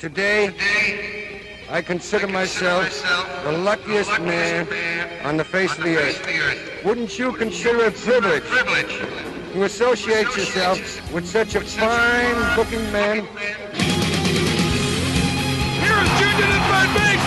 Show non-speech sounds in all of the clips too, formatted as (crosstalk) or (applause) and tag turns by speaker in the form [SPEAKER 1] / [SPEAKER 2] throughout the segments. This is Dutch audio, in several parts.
[SPEAKER 1] Today, I consider myself the luckiest man on the face of the earth. Wouldn't you consider it a privilege to associate yourself with such a fine looking man?
[SPEAKER 2] Here's Junior at third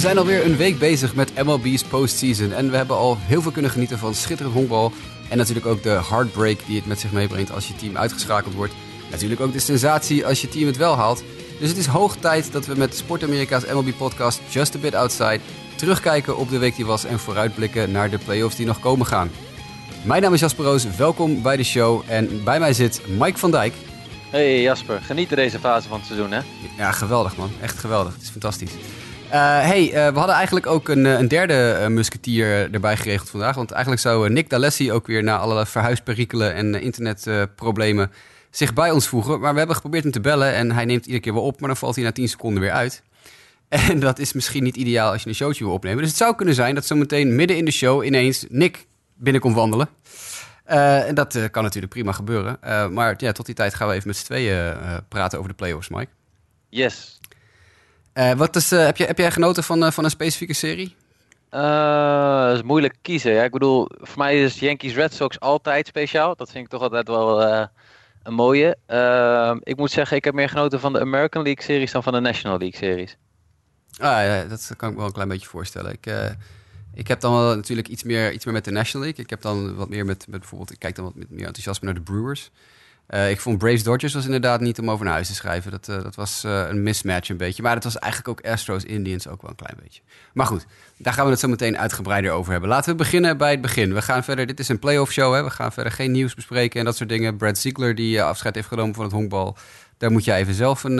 [SPEAKER 3] We zijn alweer een week bezig met MLB's postseason. En we hebben al heel veel kunnen genieten van schitterend honkbal. En natuurlijk ook de heartbreak die het met zich meebrengt als je team uitgeschakeld wordt. Natuurlijk ook de sensatie als je team het wel haalt. Dus het is hoog tijd dat we met Sport Amerika's MLB podcast Just a Bit Outside terugkijken op de week die was en vooruitblikken naar de playoffs die nog komen gaan. Mijn naam is Jasper Roos, welkom bij de show. En bij mij zit Mike van Dijk.
[SPEAKER 4] Hey Jasper, geniet deze fase van het seizoen hè?
[SPEAKER 3] Ja, geweldig man. Echt geweldig. Het is fantastisch. Eh, hey, eh, we hadden eigenlijk ook een, eh, een derde musketier erbij geregeld vandaag. Want eigenlijk zou Nick D'Alessi ook weer na alle verhuisperikelen en internetproblemen zich bij ons voegen. Maar we hebben geprobeerd hem te bellen en hij neemt iedere keer wel op, maar dan valt hij na 10 seconden weer uit. (laughs) En dat is misschien niet ideaal als je een showtje wil opnemen. Dus het zou kunnen zijn dat zometeen midden in de show ineens Nick binnenkomt wandelen. En dat kan natuurlijk prima gebeuren. Maar ja, tot die tijd gaan we even met z'n tweeën praten over de playoffs, Mike.
[SPEAKER 4] Yes.
[SPEAKER 3] Eh, wat is, eh, heb, je, heb jij genoten van, eh, van een specifieke serie?
[SPEAKER 4] Dat is moeilijk kiezen. Ja? Ik bedoel, voor mij is Yankees Red Sox altijd speciaal. Dat vind ik toch altijd wel een mooie. Eh, ik moet zeggen, ik heb meer genoten van de American League series dan van de National League series.
[SPEAKER 3] Ah, ja, dat kan ik me wel een klein beetje voorstellen. Ik, ik heb dan wel natuurlijk iets meer, iets meer met de National League. Ik heb dan wat meer met, met bijvoorbeeld, ik kijk dan wat met meer enthousiasme naar de Brewers. Eh, ik vond Braves Dodgers was inderdaad niet om over naar huis te schrijven. Dat, eh, dat was eh, een mismatch een beetje. Maar dat was eigenlijk ook Astros Indians ook wel een klein beetje. Maar goed, daar gaan we het zo meteen uitgebreider over hebben. Laten we beginnen bij het begin. We gaan verder, dit is een playoff show. Hè? We gaan verder geen nieuws bespreken en dat soort dingen. Brad Ziegler die afscheid heeft genomen van het honkbal. Daar moet jij even zelf een,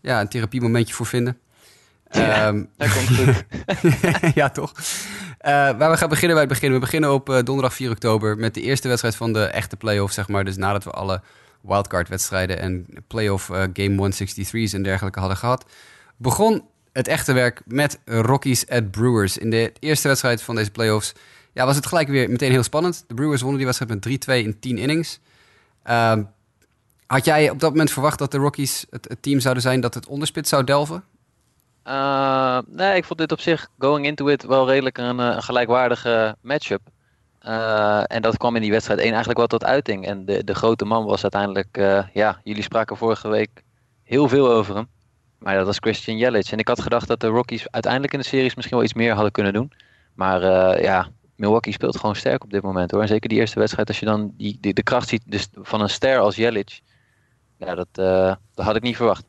[SPEAKER 3] ja, een therapiemomentje voor vinden. Ehm,
[SPEAKER 4] Dat komt goed. (laughs)
[SPEAKER 3] ja, toch? Eh, maar we gaan beginnen bij het begin. We beginnen op eh, donderdag 4 oktober met de eerste wedstrijd van de echte playoff, zeg maar. Dus nadat we alle wildcard-wedstrijden en playoff eh, game 163's en dergelijke hadden gehad, begon het echte werk met Rockies at Brewers. In de eerste wedstrijd van deze playoffs ja, was het gelijk weer meteen heel spannend. De Brewers wonnen die wedstrijd met 3-2 in 10 innings. Ehm, had jij op dat moment verwacht dat de Rockies het, het team zouden zijn dat het onderspit zou delven?
[SPEAKER 4] Eh, nee, ik vond dit op zich, going into it, wel redelijk een, eh, een gelijkwaardige matchup. Eh, en dat kwam in die wedstrijd 1 eigenlijk wel tot uiting. En de, de grote man was uiteindelijk, eh, ja, jullie spraken vorige week heel veel over hem. Maar dat was Christian Yelich. En ik had gedacht dat de Rockies uiteindelijk in de series misschien wel iets meer hadden kunnen doen. Maar ja, Milwaukee speelt gewoon sterk op dit moment hoor. En zeker die eerste wedstrijd, als je dan die, de kracht ziet dus van een ster als Yelich. Ja, dat, dat had ik niet verwacht.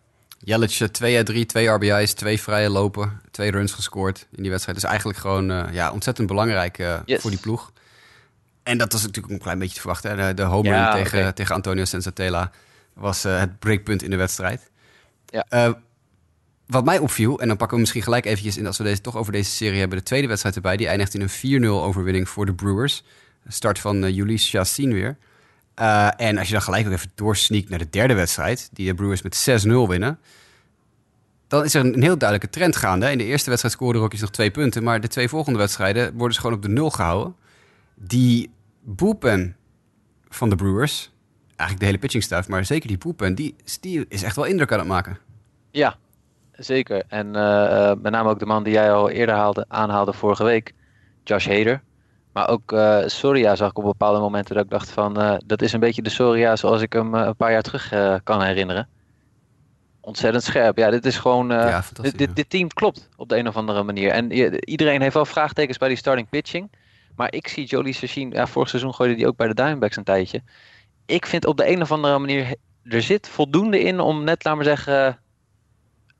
[SPEAKER 3] Jelic 2 uit 3, 2 RBI's, 2 vrije lopen, 2 runs gescoord in die wedstrijd. Dus eigenlijk gewoon eh, ja, ontzettend belangrijk eh,
[SPEAKER 4] Yes.
[SPEAKER 3] voor die ploeg. En dat was natuurlijk een klein beetje te verwachten. hè. De, de home
[SPEAKER 4] Ja,
[SPEAKER 3] run tegen, tegen Antonio Sensatela was eh, het breakpunt in de wedstrijd.
[SPEAKER 4] Ja.
[SPEAKER 3] Eh, wat mij opviel, en dan pakken we misschien gelijk eventjes in... als we deze, toch over deze serie hebben, de tweede wedstrijd erbij. Die eindigt in een 4-0 overwinning voor de Brewers. Start van Ulysse Chassin weer. Eh, en als je dan gelijk ook even doorsneakt naar de derde wedstrijd... die de Brewers met 6-0 winnen... dan is er een, heel duidelijke trend gaande. In de eerste wedstrijd scoren de Rockies nog twee punten... maar de twee volgende wedstrijden worden ze gewoon op de nul gehouden. Die bullpen van de Brewers... eigenlijk de hele pitching staff, maar zeker die bullpen... die, die is echt wel indruk aan het maken.
[SPEAKER 4] Ja, zeker. En eh, eh, met name ook de man die jij al eerder haalde, aanhaalde vorige week, Josh Hader. Maar ook eh Soria zag ik op bepaalde momenten dat ik dacht van... eh, dat is een beetje de Soria zoals ik hem eh, een paar jaar terug kan herinneren. Ontzettend scherp. Ja, dit is gewoon...
[SPEAKER 3] Ja,
[SPEAKER 4] dit, dit, team klopt op de een of andere manier. En iedereen heeft wel vraagtekens bij die starting pitching. Maar ik zie Jolie Sachin... Ja, vorig seizoen gooide hij ook bij de Diamondbacks een tijdje. Ik vind op de een of andere manier... Er zit voldoende in om net, laat maar zeggen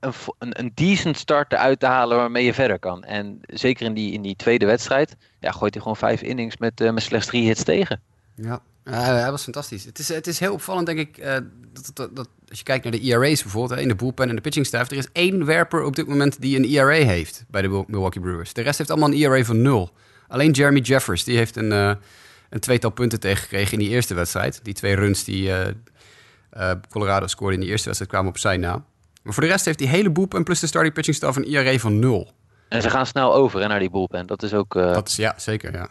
[SPEAKER 4] een, een, decent start eruit te halen waarmee je verder kan. En zeker in die, in die tweede wedstrijd, ja, gooit hij gewoon vijf innings met, eh, met slechts drie hits tegen.
[SPEAKER 3] Ja, hij was fantastisch. Het is, het is heel opvallend, denk ik, uh, dat, dat, dat, als je kijkt naar de ERA's bijvoorbeeld, in de bullpen en de pitching staff, er is één werper op dit moment die een ERA heeft bij de Milwaukee Brewers. De rest heeft allemaal een ERA van nul. Alleen Jeremy Jeffers, die heeft een, uh, een tweetal punten tegengekregen in die eerste wedstrijd. Die twee runs die Colorado scoorde in die eerste wedstrijd kwamen op zijn naam. Maar voor de rest heeft die hele bullpen plus de starting pitching staff een ERA van nul.
[SPEAKER 4] En ze gaan snel over hè, naar die bullpen. Dat is ook...
[SPEAKER 3] Dat is, ja, zeker, ja.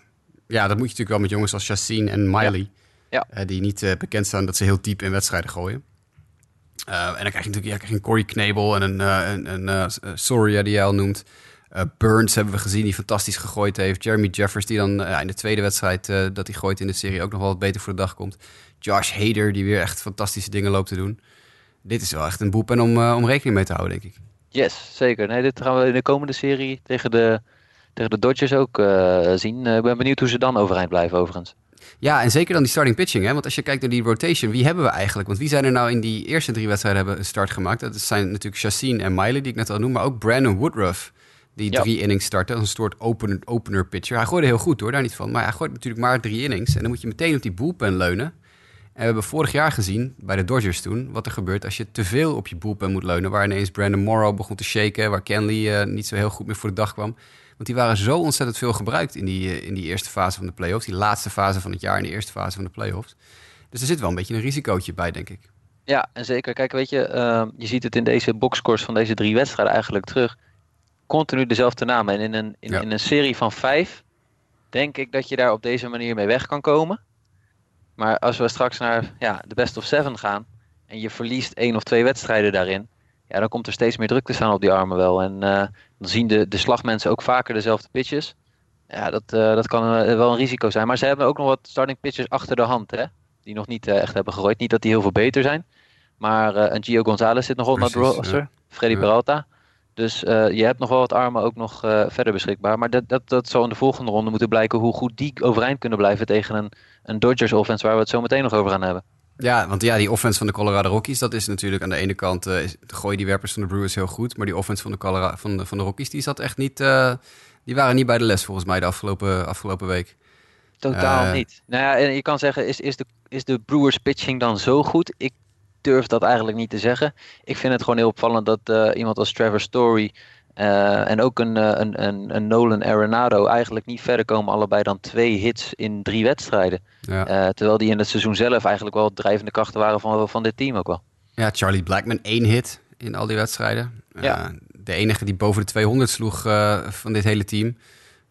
[SPEAKER 3] Ja, dat moet je natuurlijk wel met jongens als Chassin en Miley.
[SPEAKER 4] Ja.
[SPEAKER 3] Uh, die niet uh, bekend staan dat ze heel diep in wedstrijden gooien. En dan krijg je natuurlijk ja, krijg je een Corey Knebel en een, een, een Soria die jij al noemt. Burns hebben we gezien die fantastisch gegooid heeft. Jeremy Jeffers die dan in de tweede wedstrijd dat hij gooit in de serie ook nog wel wat beter voor de dag komt. Josh Hader die weer echt fantastische dingen loopt te doen. Dit is wel echt een boepen om, om rekening mee te houden, denk ik.
[SPEAKER 4] Yes, zeker. Nee, dit gaan we in de komende serie tegen de, tegen de Dodgers ook uh, zien. Ik ben benieuwd hoe ze dan overeind blijven overigens.
[SPEAKER 3] Ja, en zeker dan die starting pitching. Hè? Want als je kijkt naar die rotation, wie hebben we eigenlijk? Want wie zijn er nou in die eerste drie wedstrijden hebben een start gemaakt? Dat zijn natuurlijk Chassin en Miley, die ik net al noemde. Maar ook Brandon Woodruff, die ja. drie innings startte. Als een soort opener, opener pitcher. Hij gooide heel goed hoor, daar niet van. Maar hij gooit natuurlijk maar drie innings. En dan moet je meteen op die bullpen leunen. En we hebben vorig jaar gezien, bij de Dodgers toen, wat er gebeurt als je te veel op je bullpen moet leunen. Waar ineens Brandon Morrow begon te shaken, waar Kenley uh, niet zo heel goed meer voor de dag kwam. Want die waren zo ontzettend veel gebruikt in die, in die eerste fase van de playoffs. Die laatste fase van het jaar in de eerste fase van de playoffs. Dus er zit wel een beetje een risicootje bij, denk ik.
[SPEAKER 4] Ja, en zeker. Kijk, weet je, uh, je ziet het in deze boxscores van deze drie wedstrijden eigenlijk terug. Continu dezelfde namen. En in een, in, ja. in een serie van vijf denk ik dat je daar op deze manier mee weg kan komen. Maar als we straks naar ja, de best of seven gaan en je verliest één of twee wedstrijden daarin, ja, dan komt er steeds meer druk te staan op die armen wel. En uh, dan zien de, de slagmensen ook vaker dezelfde pitches. Ja, dat, uh, dat kan uh, wel een risico zijn. Maar ze hebben ook nog wat starting pitches achter de hand, hè? Die nog niet echt hebben gegooid. Niet dat die heel veel beter zijn. Maar een Gio Gonzalez zit nog op naar de roster. Freddy. Peralta. Dus je hebt nog wel wat armen ook nog verder beschikbaar. Maar dat, dat, dat zal in de volgende ronde moeten blijken hoe goed die overeind kunnen blijven tegen een, een Dodgers offense waar we het zo meteen nog over gaan hebben.
[SPEAKER 3] Ja, want ja, die offense van de Colorado Rockies, dat is natuurlijk aan de ene kant, uh, gooien die werpers van de Brewers heel goed, maar die offense van de, Colorado, van de, van de Rockies, die zat echt niet, uh, die waren niet bij de les volgens mij de afgelopen, afgelopen week.
[SPEAKER 4] Totaal uh, niet. Nou ja, en je kan zeggen, is, is, de, is de Brewers pitching dan zo goed? Ik durf dat eigenlijk niet te zeggen. Ik vind het gewoon heel opvallend dat iemand als Trevor Story uh, en ook een, een, een, een, Nolan Arenado eigenlijk niet verder komen. Allebei dan twee hits in drie wedstrijden. Ja. Terwijl die in het seizoen zelf eigenlijk wel drijvende krachten waren van, van dit team ook wel.
[SPEAKER 3] Ja, Charlie Blackman één hit in al die wedstrijden.
[SPEAKER 4] Ja.
[SPEAKER 3] De enige die boven de 200 sloeg van dit hele team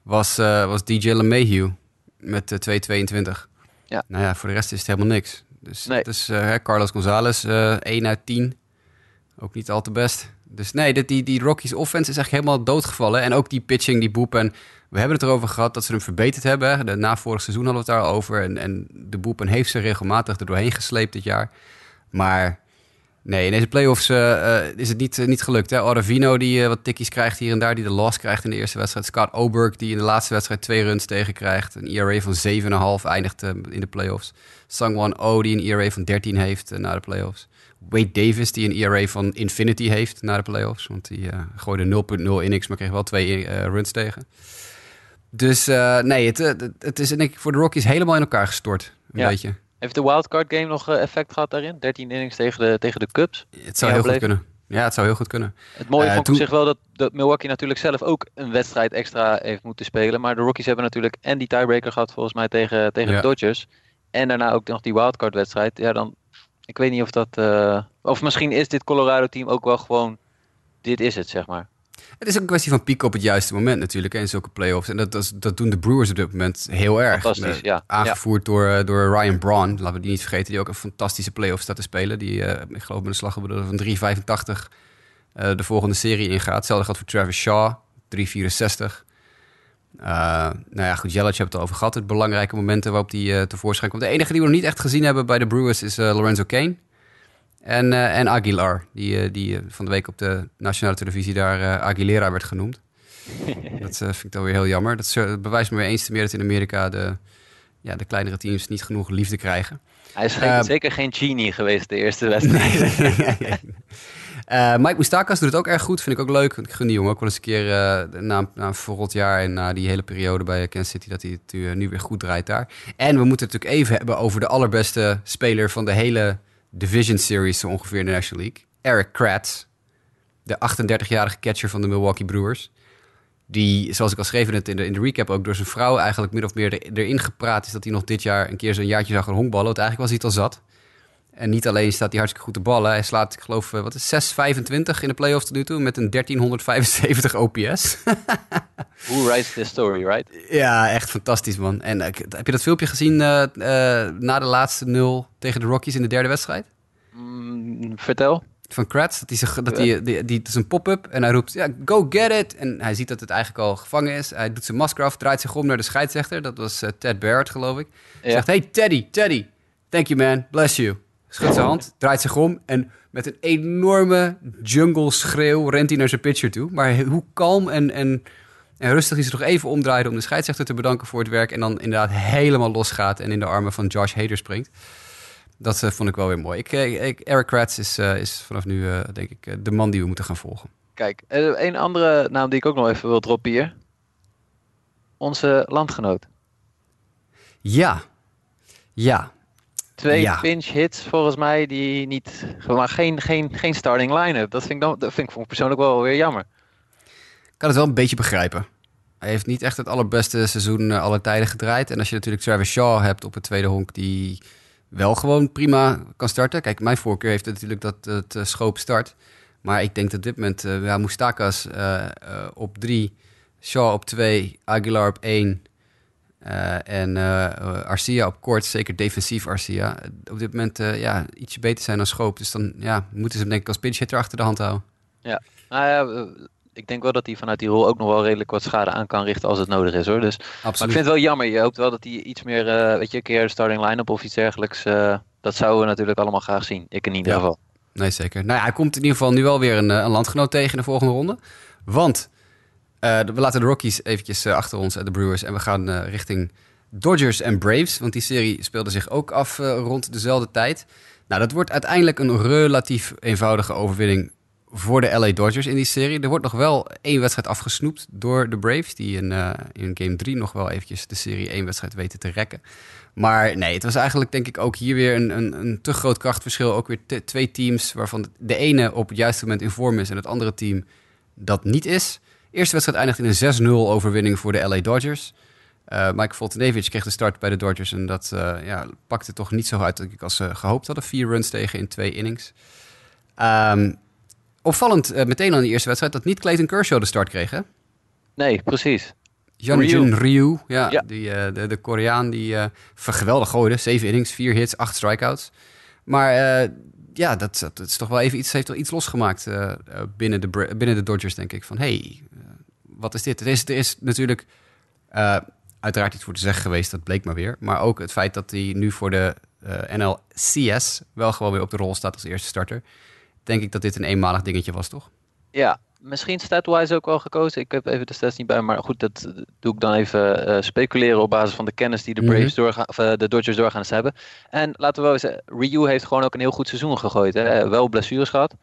[SPEAKER 3] was, was DJ LeMahieu met 2,22.
[SPEAKER 4] Ja.
[SPEAKER 3] Nou ja, voor de rest is het helemaal niks. Dus
[SPEAKER 4] nee.
[SPEAKER 3] het is Carlos Gonzalez 1 uit 10. Ook niet al te best. Dus nee, die, die, die Rockies offense is echt helemaal doodgevallen. En ook die pitching, die boepen. We hebben het erover gehad dat ze hem verbeterd hebben. De, na vorig seizoen hadden we het daar over. En, en de boepen heeft ze regelmatig er doorheen gesleept dit jaar. Maar nee, in deze playoffs uh, is het niet, uh, niet gelukt. Hè? Oravino die wat tikkies krijgt hier en daar. Die de loss krijgt in de eerste wedstrijd. Scott Oberg die in de laatste wedstrijd twee runs tegen krijgt. Een ERA van 7,5 eindigt in de playoffs. Sangwon O die een ERA van 13 heeft na de playoffs. Wade Davis, die een ERA van Infinity heeft na de playoffs. Want die uh, gooide 0.0 innings, maar kreeg wel twee uh, runs tegen. Dus uh, nee, het, het, het, is ik voor de Rockies helemaal in elkaar gestort. Een
[SPEAKER 4] ja.
[SPEAKER 3] beetje.
[SPEAKER 4] Heeft de wildcard game nog effect gehad daarin? 13 innings tegen de, tegen de Cubs?
[SPEAKER 3] Het zou heel goed kunnen. Ja, het zou heel goed kunnen.
[SPEAKER 4] Het mooie vond ik op zich wel dat, dat Milwaukee natuurlijk zelf ook een wedstrijd extra heeft moeten spelen. Maar de Rockies hebben natuurlijk en die tiebreaker gehad volgens mij tegen, tegen
[SPEAKER 3] Ja.
[SPEAKER 4] de Dodgers. En daarna ook nog die wildcard wedstrijd. Ja, dan, ik weet niet of dat... eh, of misschien is dit Colorado team ook wel gewoon... Dit is het, zeg maar.
[SPEAKER 3] Het is ook een kwestie van pieken op het juiste moment natuurlijk in zulke playoffs. En dat, dat, doen de Brewers op dit moment heel erg.
[SPEAKER 4] Fantastisch,
[SPEAKER 3] Eh,
[SPEAKER 4] ja.
[SPEAKER 3] Aangevoerd door, eh, door Ryan Braun, laten we die niet vergeten, die ook een fantastische playoff staat te spelen. Die, eh, ik geloof met een slag van 3,85 eh, de volgende serie ingaat. Hetzelfde geldt voor Travis Shaw, 3,64. Eh, nou ja, goed, Jelic hebben het over gehad. Het belangrijke momenten waarop die eh, tevoorschijn komt. De enige die we nog niet echt gezien hebben bij de Brewers is eh, Lorenzo Kane. En, en Aguilar, die, die van de week op de nationale televisie daar Aguilera werd genoemd. (laughs) dat vind ik dan weer heel jammer. Dat bewijst me weer eens te meer dat in Amerika de, ja, de kleinere teams niet genoeg liefde krijgen.
[SPEAKER 4] Hij is geen- zeker geen genie geweest de eerste wedstrijd. (laughs) (laughs)
[SPEAKER 3] Eh, Mike Moustakas doet het ook erg goed. Vind ik ook leuk. Ik gun jongen ook wel eens een keer uh, na, na een verrot jaar... en na die hele periode bij Kansas City... dat hij het uh, nu weer goed draait daar. En we moeten het natuurlijk even hebben over de allerbeste speler... van de hele Division Series zo ongeveer in de National League. Eric Kratz. De 38-jarige catcher van de Milwaukee Brewers. Die, zoals ik al schreef in, de, in de recap ook... door zijn vrouw eigenlijk min of meer er, erin gepraat is... dat hij nog dit jaar een keer zo'n jaartje zou gaan honkballen. Want eigenlijk was hij het al zat... En niet alleen staat hij hartstikke goed te ballen. Hij slaat, ik geloof, wat is 6,25 in de playoffs tot nu toe. Met een 1375 (laughs) OPS.
[SPEAKER 4] Who writes this story, right?
[SPEAKER 3] Ja, echt fantastisch, man. En uh, heb je dat filmpje gezien uh, uh, na de laatste nul tegen de Rockies in de derde wedstrijd?
[SPEAKER 4] Mm, vertel.
[SPEAKER 3] Van Kratz, dat hij, dat hij die, die, het is een pop-up en hij roept, ja, go get it. En hij ziet dat het eigenlijk al gevangen is. Hij doet zijn masker af, draait zich om naar de scheidsrechter. Dat was Ted Barrett, geloof ik. Ja. Zegt, hey Teddy, Teddy, thank you man, bless you. Schudt zijn hand, draait zich om en met een enorme jungle schreeuw rent hij naar zijn pitcher toe. Maar hoe kalm en, en, en rustig hij zich nog even omdraaide om de scheidsrechter te bedanken voor het werk. En dan inderdaad helemaal losgaat en in de armen van Josh Hader springt. Dat uh, vond ik wel weer mooi. Ik, ik, Eric Kratz is, uh, is vanaf nu, uh, denk ik, de man die we moeten gaan volgen.
[SPEAKER 4] Kijk, een andere naam die ik ook nog even wil droppen hier. Onze landgenoot.
[SPEAKER 3] Ja, ja.
[SPEAKER 4] Twee ja. pinch hits volgens mij die niet, maar geen, geen, geen starting line-up. Dat vind ik, dan, dat vind ik persoonlijk wel weer jammer.
[SPEAKER 3] Ik kan het wel een beetje begrijpen. Hij heeft niet echt het allerbeste seizoen uh, alle tijden gedraaid. En als je natuurlijk Travis Shaw hebt op het tweede honk die wel gewoon prima kan starten. Kijk, mijn voorkeur heeft natuurlijk dat het uh, schoop start. Maar ik denk dat op dit moment uh, ja, Moustakas op drie, Shaw op twee, Aguilar op één... Uh, en uh, Arcia op kort, zeker defensief Arcia, op dit moment ja, ietsje beter zijn dan Schoop. Dus dan ja, moeten ze hem denk ik als pinch hitter achter de hand houden.
[SPEAKER 4] Ja, nou ja, ik denk wel dat hij vanuit die rol ook nog wel redelijk wat schade aan kan richten als het nodig is hoor. Dus, Absoluut. Maar ik vind het wel jammer. Je hoopt wel dat hij iets meer, weet je, een keer de starting line-up of iets dergelijks. dat zouden we natuurlijk allemaal graag zien. Ik in ieder ja. geval.
[SPEAKER 3] Nee, zeker. Nou ja, hij komt in ieder geval nu wel weer een, een landgenoot tegen in de volgende ronde. Want we laten de Rockies eventjes uh, achter ons, uh, de Brewers. En we gaan richting Dodgers en Braves. Want die serie speelde zich ook af rond dezelfde tijd. Nou, dat wordt uiteindelijk een relatief eenvoudige overwinning voor de LA Dodgers in die serie. Er wordt nog wel één wedstrijd afgesnoept door de Braves. Die in, in game 3 nog wel eventjes de serie één wedstrijd weten te rekken. Maar nee, het was eigenlijk denk ik ook hier weer een, een, een te groot krachtverschil. Ook weer twee teams waarvan de ene op het juiste moment in vorm is... en het andere team dat niet is... Eerste wedstrijd eindigt in een 6-0 overwinning voor de LA Dodgers. Uh, Mike Voltenevich kreeg de start bij de Dodgers en dat uh, ja, pakte toch niet zo uit als ze gehoopt hadden. Vier runs tegen in twee innings. Um, opvallend uh, meteen aan die eerste wedstrijd dat niet Clayton Kershaw de start kreeg, hè?
[SPEAKER 4] Nee, precies.
[SPEAKER 3] Jan-Jun Ryu, Ryu ja, ja. Die, de, de Koreaan die geweldig gooide. Zeven innings, vier hits, acht strikeouts. Maar ja, dat, dat, is toch wel even iets, heeft wel iets losgemaakt uh, binnen, de, binnen de Dodgers, denk ik. Van hey, uh, wat is dit? Er is, er is natuurlijk uh, uiteraard iets voor te zeggen geweest, dat bleek maar weer. Maar ook het feit dat hij nu voor de NLCS wel gewoon weer op de rol staat als eerste starter. Denk ik dat dit een eenmalig dingetje was, toch?
[SPEAKER 4] Ja, misschien statwise ook wel gekozen. Ik heb even de stats niet bij, maar goed, dat doe ik dan even uh, speculeren op basis van de kennis die de Braves mm -hmm. doorgaan, of uh, de Dodgers doorgaans hebben. En laten we wel eens, Ryu heeft gewoon ook een heel goed seizoen gegooid. Hè? Wel blessures gehad,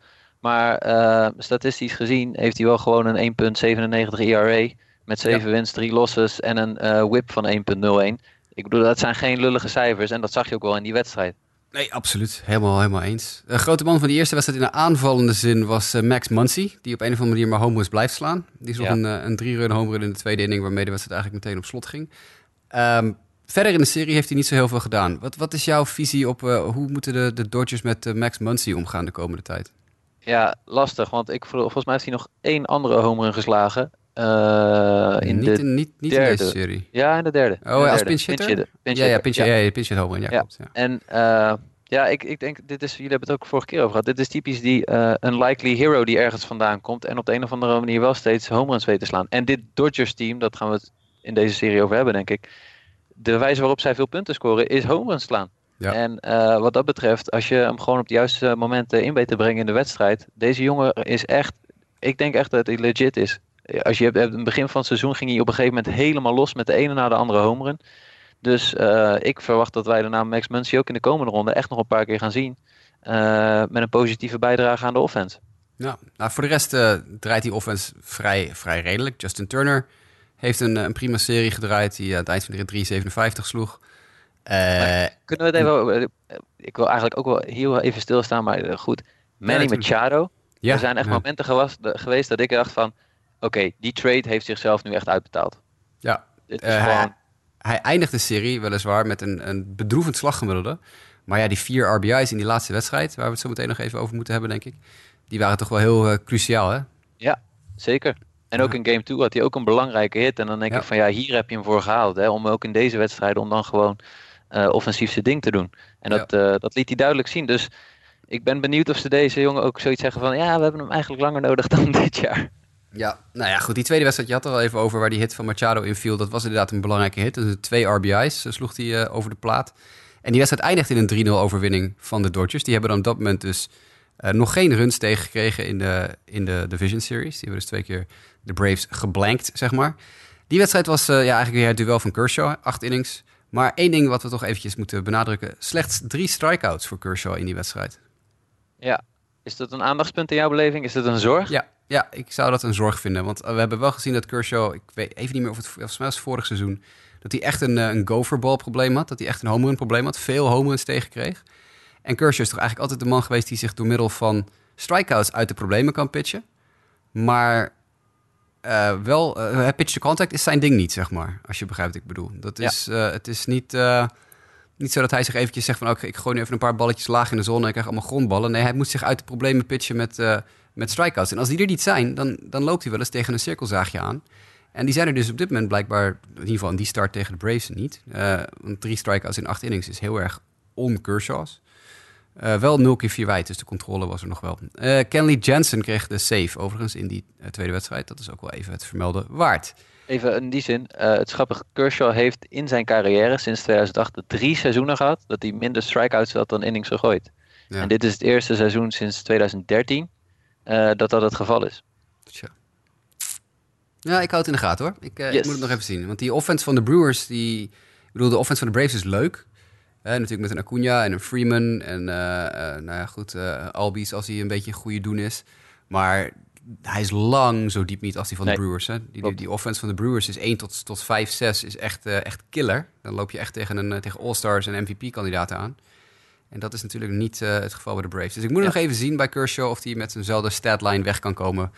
[SPEAKER 4] maar uh, statistisch gezien heeft hij wel gewoon een 1,97 ERA met 7 ja. wins, 3 losses en een whip van 1,01. Ik bedoel, dat zijn geen lullige cijfers en dat zag je ook wel in die wedstrijd.
[SPEAKER 3] Nee, absoluut. Helemaal, helemaal eens. De grote man van die eerste wedstrijd in de aanvallende zin was uh, Max Muncy. Die op een of andere manier maar homeruns blijft slaan. Die sloeg ja. een, een drie-run homerun in de tweede inning, waarmee de wedstrijd eigenlijk meteen op slot ging. Um, verder in de serie heeft hij niet zo heel veel gedaan. Wat, wat is jouw visie op hoe moeten de, de Dodgers met Max Muncy omgaan de komende tijd?
[SPEAKER 4] Ja, lastig. Want ik, volgens mij heeft hij nog één andere homerun geslagen. Uh, in
[SPEAKER 3] niet,
[SPEAKER 4] de
[SPEAKER 3] in, niet, niet
[SPEAKER 4] derde.
[SPEAKER 3] in deze serie.
[SPEAKER 4] Ja, in de derde.
[SPEAKER 3] Oh,
[SPEAKER 4] de
[SPEAKER 3] als pinch. Ja, ja, pinch, ja. ja, pinch hit home ja,
[SPEAKER 4] ja.
[SPEAKER 3] klopt. Ja.
[SPEAKER 4] En uh, ja, ik, ik denk, dit is, jullie hebben het ook vorige keer over gehad. Dit is typisch die uh, unlikely hero die ergens vandaan komt en op de een of andere manier wel steeds home runs weet te slaan. En dit Dodgers team, dat gaan we het in deze serie over hebben, denk ik. De wijze waarop zij veel punten scoren is home runs slaan.
[SPEAKER 3] Ja.
[SPEAKER 4] En uh, wat dat betreft, als je hem gewoon op de juiste momenten in weet te brengen in de wedstrijd. Deze jongen is echt, ik denk echt dat hij legit is. Als je hebt, in het begin van het seizoen ging hij op een gegeven moment helemaal los met de ene na de andere home run. Dus uh, ik verwacht dat wij de naam Max Muncy ook in de komende ronde echt nog een paar keer gaan zien. Uh, met een positieve bijdrage aan de offense.
[SPEAKER 3] Ja, nou, voor de rest draait die offense vrij, vrij redelijk. Justin Turner heeft een, een prima serie gedraaid die aan het eind van de 3,57 sloeg.
[SPEAKER 4] Uh, kunnen we het even... Ik wil eigenlijk ook wel heel even stilstaan, maar goed. Manny Machado. Ja, er zijn echt momenten gewas, geweest dat ik dacht van... Oké, die trade heeft zichzelf nu echt uitbetaald.
[SPEAKER 3] Ja, is gewoon... hij, eindigt de serie weliswaar met een, een bedroevend slaggemiddelde. Maar ja, die vier RBI's in die laatste wedstrijd, waar we het zo meteen nog even over moeten hebben, denk ik. Die waren toch wel heel uh, cruciaal, hè?
[SPEAKER 4] Ja, zeker. En ook in game 2 had hij ook een belangrijke hit. En dan denk ik van ja, hier heb je hem voor gehaald. Hè, om ook in deze wedstrijden om dan gewoon uh, offensief zijn ding te doen. En dat, uh, dat liet hij duidelijk zien. Dus ik ben benieuwd of ze deze jongen ook zoiets zeggen van ja, we hebben hem eigenlijk langer nodig dan (laughs) dit jaar.
[SPEAKER 3] Ja, nou ja, goed. Die tweede wedstrijd, je had er al even over waar die hit van Machado inviel. Dat was inderdaad een belangrijke hit. Dus twee RBI's sloeg hij over de plaat. En die wedstrijd eindigt in een 3-0 overwinning van de Dodgers. Die hebben dan op dat moment dus uh, nog geen runs tegengekregen in de, in de Division Series. Die hebben dus twee keer de Braves geblankt, zeg maar. Die wedstrijd was uh, ja, eigenlijk weer het duel van Kershaw. Acht innings. Maar één ding wat we toch eventjes moeten benadrukken. Slechts drie strikeouts voor Kershaw in die wedstrijd.
[SPEAKER 4] Ja. Is dat een aandachtspunt in jouw beleving? Is dat een zorg?
[SPEAKER 3] Ja, ja, ik zou dat een zorg vinden. Want we hebben wel gezien dat Kershaw, ik weet even niet meer of het volgens mij was vorig seizoen, dat hij echt een, eh, een probleem had. Dat hij echt een home run probleem had. Veel home runs tegenkreeg. En Kershaw is toch eigenlijk altijd de man geweest die zich door middel van strikeouts uit de problemen kan pitchen. Maar uh, wel, uh, pitch to contact is zijn ding niet, zeg maar. Als je begrijpt wat ik bedoel. Dat is, uh, het is niet, niet zo dat hij zich eventjes zegt van... oké, ik gooi nu even een paar balletjes laag in de zon en ik krijg allemaal grondballen. Nee, hij moet zich uit de problemen pitchen met, met strikeouts. En als die er niet zijn, dan, dan loopt hij wel eens tegen een cirkelzaagje aan. En die zijn er dus op dit moment blijkbaar, in ieder geval in die start tegen de Braves niet. want drie strikeouts in acht innings is heel erg on-Kershaws. Uh, wel 0 keer 4 wijd, dus de controle was er nog wel. Uh, Kenley Jensen kreeg de save overigens in die uh, tweede wedstrijd. Dat is ook wel even het vermelden waard.
[SPEAKER 4] Even in die zin, het is grappig. Kershaw heeft in zijn carrière sinds 2008 drie seizoenen gehad dat hij minder strikeouts had dan innings gegooid. Ja. En dit is het eerste seizoen sinds 2013 dat dat het geval is.
[SPEAKER 3] Tja. Ja, ik hou het in de gaten hoor. Ik, yes. ik moet het nog even zien. Want die offense van de Brewers, die, ik bedoel, de offense van de Braves is leuk natuurlijk met een Acuna en een Freeman. En uh, uh, nou ja, goed, uh, Albies als hij een beetje een goede doen is. Maar hij is lang zo diep niet als die van nee. de Brewers. Hè? Die, die, die, offense van de Brewers is 1 tot, tot 5, 6 is echt, echt killer. Dan loop je echt tegen, een, tegen All-Stars en MVP-kandidaten aan. En dat is natuurlijk niet het geval bij de Braves. Dus ik moet ja. nog even zien bij Kershaw of hij met zijnzelfde statline weg kan komen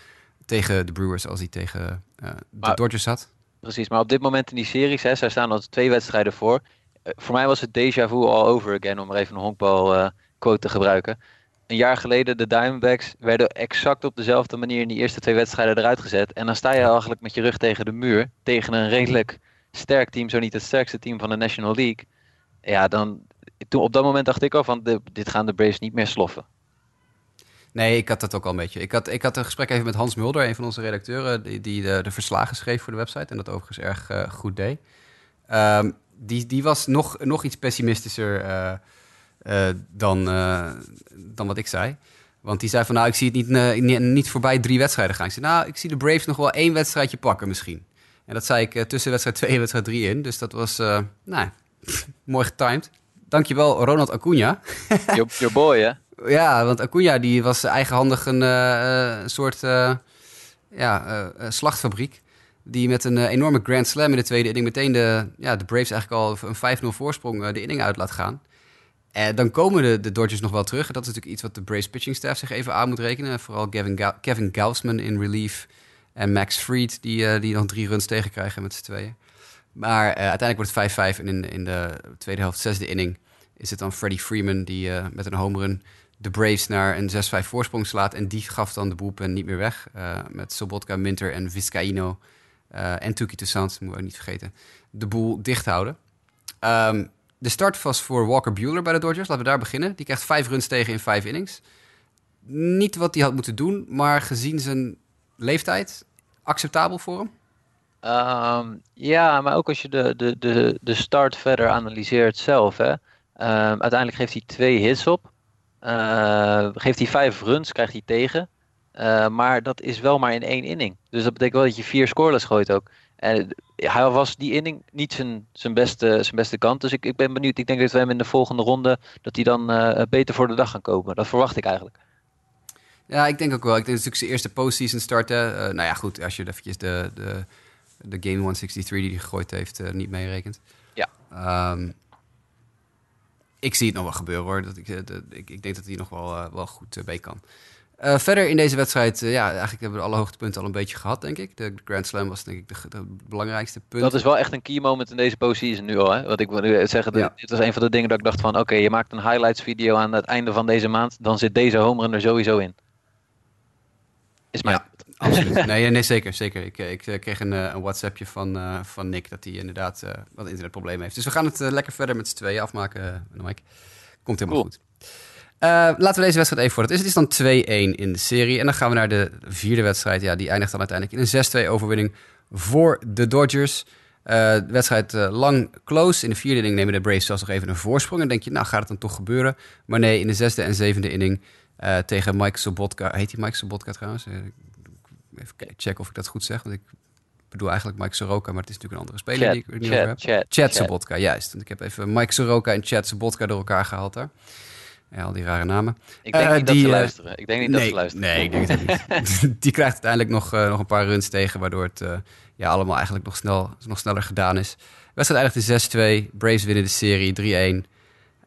[SPEAKER 3] tegen de Brewers als hij tegen de maar, Dodgers zat.
[SPEAKER 4] Precies, maar op dit moment in die series, hè, zij staan al twee wedstrijden voor. Eh, voor mij was het déjà vu all over again, om maar even een honkbal uh, quote te gebruiken. Een jaar geleden, de Diamondbacks werden exact op dezelfde manier in die eerste twee wedstrijden eruit gezet. En dan sta je eigenlijk met je rug tegen de muur, tegen een redelijk sterk team, zo niet het sterkste team van de National League. Ja, dan, toen, op dat moment dacht ik al van, de, dit gaan de Braves niet meer sloffen.
[SPEAKER 3] Nee, ik had dat ook al een beetje. Ik had, ik had een gesprek even met Hans Mulder, een van onze redacteuren, die, die de, de verslagen schreef voor de website en dat overigens erg uh, goed deed. Um, die, die was nog, nog iets pessimistischer uh, uh, dan, uh, dan wat ik zei. Want die zei van, nou, ik zie het niet, niet, niet voorbij drie wedstrijden gaan. Ik zei, nou, ik zie de Braves nog wel één wedstrijdje pakken misschien. En dat zei ik tussen wedstrijd 2 en wedstrijd 3 in. Dus dat was, nou, (laughs) mooi getimed. Dankjewel, Ronald Acuna. (laughs)
[SPEAKER 4] your, your boy, hè?
[SPEAKER 3] Ja, want Acuna die was eigenhandig een soort ja, slachtfabriek. Die met een uh, enorme Grand Slam in de tweede inning meteen de, ja, de Braves eigenlijk al een 5-0 voorsprong uh, de inning uit laat gaan. En dan komen de, de Dodgers nog wel terug. En dat is natuurlijk iets wat de Braves pitching staff zich even aan moet rekenen. Vooral Kevin, Ga Kevin Gausman in relief. En Max Fried, die, uh, die nog drie runs tegenkrijgen met z'n tweeën. Maar uiteindelijk wordt het 5-5. En in, in de tweede helft, zesde inning, is het dan Freddie Freeman die met een home run de Braves naar een 6-5 voorsprong slaat. En die gaf dan de boelpen niet meer weg. met Sobotka, Minter en Vizcaino en Tuki Toussaint, moeten we ook niet vergeten, de boel dicht houden. Um, de start was voor Walker Bueller bij de Dodgers. Laten we daar beginnen. Die krijgt vijf runs tegen in vijf innings. Niet wat hij had moeten doen, maar gezien zijn leeftijd, acceptabel voor hem?
[SPEAKER 4] Um, ja, maar ook als je de, de, de, de start verder analyseert zelf. Hè. Um, uiteindelijk geeft hij twee hits op. Uh, geeft hij vijf runs, krijgt hij tegen. Uh, maar dat is wel maar in één inning. Dus dat betekent wel dat je vier scoreless gooit ook. En hij was die inning niet zijn, zijn, beste, zijn beste kant. Dus ik, ik ben benieuwd. Ik denk dat we hem in de volgende ronde... dat hij dan uh, beter voor de dag gaan komen. Dat verwacht ik eigenlijk.
[SPEAKER 3] Ja, ik denk ook wel. Ik denk natuurlijk zijn eerste postseason starten. Uh, nou ja, goed, als je eventjes de, de, de Game 163 die hij gegooid heeft uh, niet meerekent.
[SPEAKER 4] Ja.
[SPEAKER 3] Um, ik zie het nog wel gebeuren hoor. Dat ik, ik, ik denk dat hij nog wel, wel goed mee kan. Uh, verder in deze wedstrijd, uh, ja, eigenlijk hebben we alle hoogtepunten al een beetje gehad, denk ik. De Grand Slam was denk ik de, de belangrijkste punt.
[SPEAKER 4] Dat is wel echt een key moment in deze positie nu al. Hè? Wat ik wil nu zeggen, ja. dit was een van de dingen dat ik dacht van... oké, je maakt een highlights video aan het einde van deze maand... dan zit deze homer er sowieso in. Is mijn...
[SPEAKER 3] Ja, absoluut. (laughs) nee, nee, zeker. zeker. Ik, ik kreeg een, een WhatsAppje van, uh, van Nick dat hij inderdaad wat internetproblemen heeft. Dus we gaan het lekker verder met z'n tweeën afmaken, Mike. Komt helemaal
[SPEAKER 4] Cool.
[SPEAKER 3] goed. Uh, laten we deze wedstrijd even voor het is. Het is dan 2-1 in de serie. En dan gaan we naar de vierde wedstrijd. Ja, die eindigt dan uiteindelijk in een 6-2 overwinning voor de Dodgers. Uh, de wedstrijd uh, lang close. In de vierde inning nemen de Braves zelfs nog even een voorsprong. En denk je, nou gaat het dan toch gebeuren? Maar nee, in de zesde en zevende inning tegen Mike Sobotka. Heet hij Mike Sobotka trouwens? even checken of ik dat goed zeg. Want ik bedoel eigenlijk Mike Soroka, maar het is natuurlijk een andere speler die ik er niet over heb.
[SPEAKER 4] Chad,
[SPEAKER 3] Chad
[SPEAKER 4] Chad.
[SPEAKER 3] Sobotka, juist. Want ik heb even Mike Soroka en Chad Sobotka door elkaar gehaald daar. Ja, al die rare namen.
[SPEAKER 4] Ik denk
[SPEAKER 3] Eh,
[SPEAKER 4] niet dat ze
[SPEAKER 3] eh,
[SPEAKER 4] luisteren. Ik denk niet dat
[SPEAKER 3] nee,
[SPEAKER 4] ze luisteren.
[SPEAKER 3] Nee, ik denk het niet. (laughs) (laughs) die krijgt uiteindelijk nog, eh, nog een paar runs tegen, waardoor het eh, ja, allemaal eigenlijk nog, snel, nog sneller gedaan is. De wedstrijd eindigt in 6-2. Braves winnen de serie 3-1.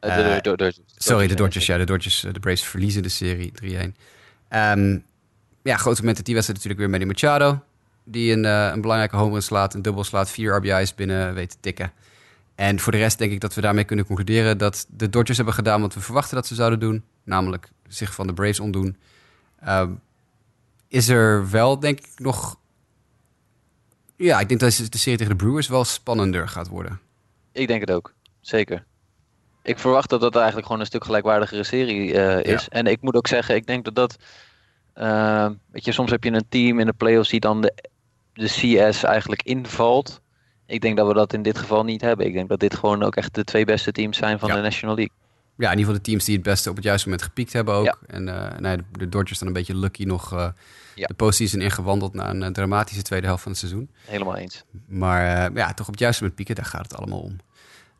[SPEAKER 4] Eh, de- de- de- de-
[SPEAKER 3] Sorry, de Dodgers. Ja, de Dodgers. De Braves verliezen de serie 3-1. Ehm, ja, grote moment die wedstrijd natuurlijk weer Manny Machado. Die een, een belangrijke home run slaat, een dubbel slaat, vier RBI's binnen weet te tikken. En voor de rest denk ik dat we daarmee kunnen concluderen dat de Dodgers hebben gedaan wat we verwachten dat ze zouden doen. Namelijk zich van de Braves ontdoen. Ehm, is er wel, denk ik, nog... Ja, ik denk dat de serie tegen de Brewers wel spannender gaat worden.
[SPEAKER 4] Ik denk het ook. Zeker. Ik verwacht dat dat eigenlijk gewoon een stuk gelijkwaardigere serie eh, is. En ik moet ook zeggen, ik denk dat dat... eh, weet je, soms heb je een team in de playoffs die dan de, de CS eigenlijk invalt. Ik denk dat we dat in dit geval niet hebben. Ik denk dat dit gewoon ook echt de twee beste teams zijn van
[SPEAKER 3] Ja.
[SPEAKER 4] de National League.
[SPEAKER 3] Ja, in ieder geval de teams die het beste op het juiste moment gepiekt hebben ook.
[SPEAKER 4] Ja.
[SPEAKER 3] En nee, de, de Dodgers dan een beetje lucky nog
[SPEAKER 4] Ja.
[SPEAKER 3] de postseason ingewandeld na een eh, dramatische tweede helft van het seizoen.
[SPEAKER 4] Helemaal eens.
[SPEAKER 3] Maar ja, toch op het juiste moment pieken, daar gaat het allemaal om.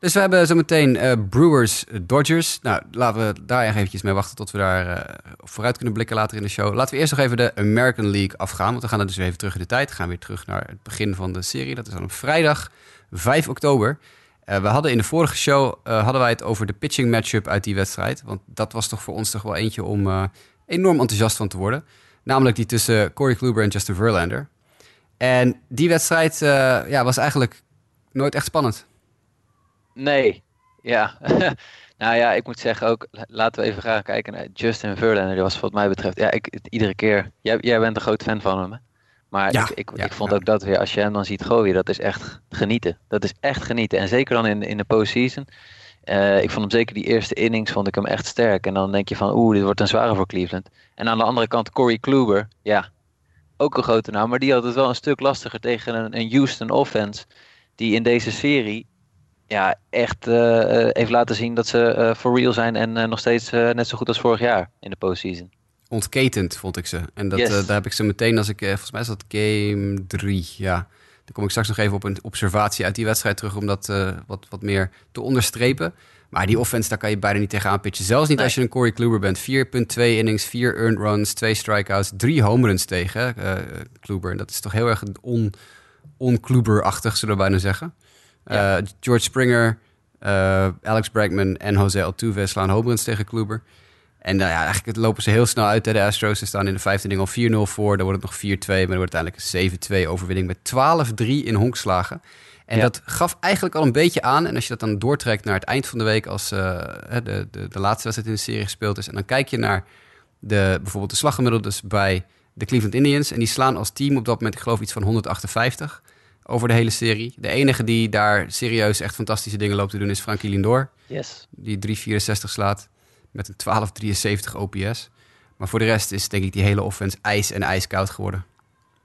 [SPEAKER 3] Dus we hebben zometeen eh Brewers eh, Dodgers. Nou, laten we daar nog eventjes mee wachten tot we daar eh, vooruit kunnen blikken later in de show. Laten we eerst nog even de American League afgaan. Want we gaan dan dus even terug in de tijd. We gaan weer terug naar het begin van de serie. Dat is dan op vrijdag 5 oktober. We hadden in de vorige show hadden wij het over de pitching matchup uit die wedstrijd. Want dat was toch voor ons toch wel eentje om enorm enthousiast van te worden. Namelijk die tussen Corey Kluber en Justin Verlander. En die wedstrijd ja, was eigenlijk nooit echt spannend.
[SPEAKER 4] Nee, ja. (laughs) nou ja, ik moet zeggen ook, la- laten we even gaan kijken naar Justin Verlander. Die was wat mij betreft, ja, ik, iedere keer, jij, jij bent een groot fan van hem hè? Maar
[SPEAKER 3] Ja,
[SPEAKER 4] ik, ik,
[SPEAKER 3] ja,
[SPEAKER 4] ik vond
[SPEAKER 3] ja.
[SPEAKER 4] ook dat weer, als je hem dan ziet gooien, dat is echt genieten. Dat is echt genieten. En zeker dan in, in de postseason. Eh, ik vond hem zeker die eerste innings, vond ik hem echt sterk. En dan denk je van, oeh, dit wordt een zware voor Cleveland. En aan de andere kant Corey Kluber, ja, ook een grote naam. Maar die had het wel een stuk lastiger tegen een, een Houston offense. Die in deze serie ja, echt eh, eh, heeft laten zien dat ze eh for real zijn. En eh, nog steeds eh, net zo goed als vorig jaar in de postseason.
[SPEAKER 3] Ontketend vond ik ze. En dat,
[SPEAKER 4] Yes.
[SPEAKER 3] eh, daar heb ik ze meteen als ik, eh, volgens mij is dat game 3, ja. Dan kom ik straks nog even op een observatie uit die wedstrijd terug om dat eh, wat, wat meer te onderstrepen. Maar die offense, daar kan je bijna niet tegenaan pitchen. Zelfs niet
[SPEAKER 4] Nee.
[SPEAKER 3] als je een Corey Kluber bent. 4.2 innings, 4 earned runs, 2 strikeouts, 3 home runs tegen eh Kluber. En dat is toch heel erg on, on-Kluber-achtig, zullen we bijna zeggen.
[SPEAKER 4] Ja.
[SPEAKER 3] Eh, George Springer, eh, Alex Bregman en Jose Altuve slaan home runs tegen Kluber. En nou ja, eigenlijk lopen ze heel snel uit. De Astros Ze staan in de vijfde inning al 4-0 voor. Dan wordt het nog 4-2, maar dan wordt het uiteindelijk een 7-2 overwinning met 12-3 in honkslagen. En
[SPEAKER 4] Ja.
[SPEAKER 3] dat gaf eigenlijk al een beetje aan. En als je dat dan doortrekt naar het eind van de week, als eh, de, de, de laatste wedstrijd in de serie gespeeld is. En dan kijk je naar de, bijvoorbeeld de slaggemiddeldes bij de Cleveland Indians. En die slaan als team op dat moment, ik geloof, iets van 158 over de hele serie. De enige die daar serieus echt fantastische dingen loopt te doen is Frankie Lindor
[SPEAKER 4] Yes.
[SPEAKER 3] die 364 slaat met een 1273 OPS. Maar voor de rest is denk ik die hele offense ijs en ijskoud geworden.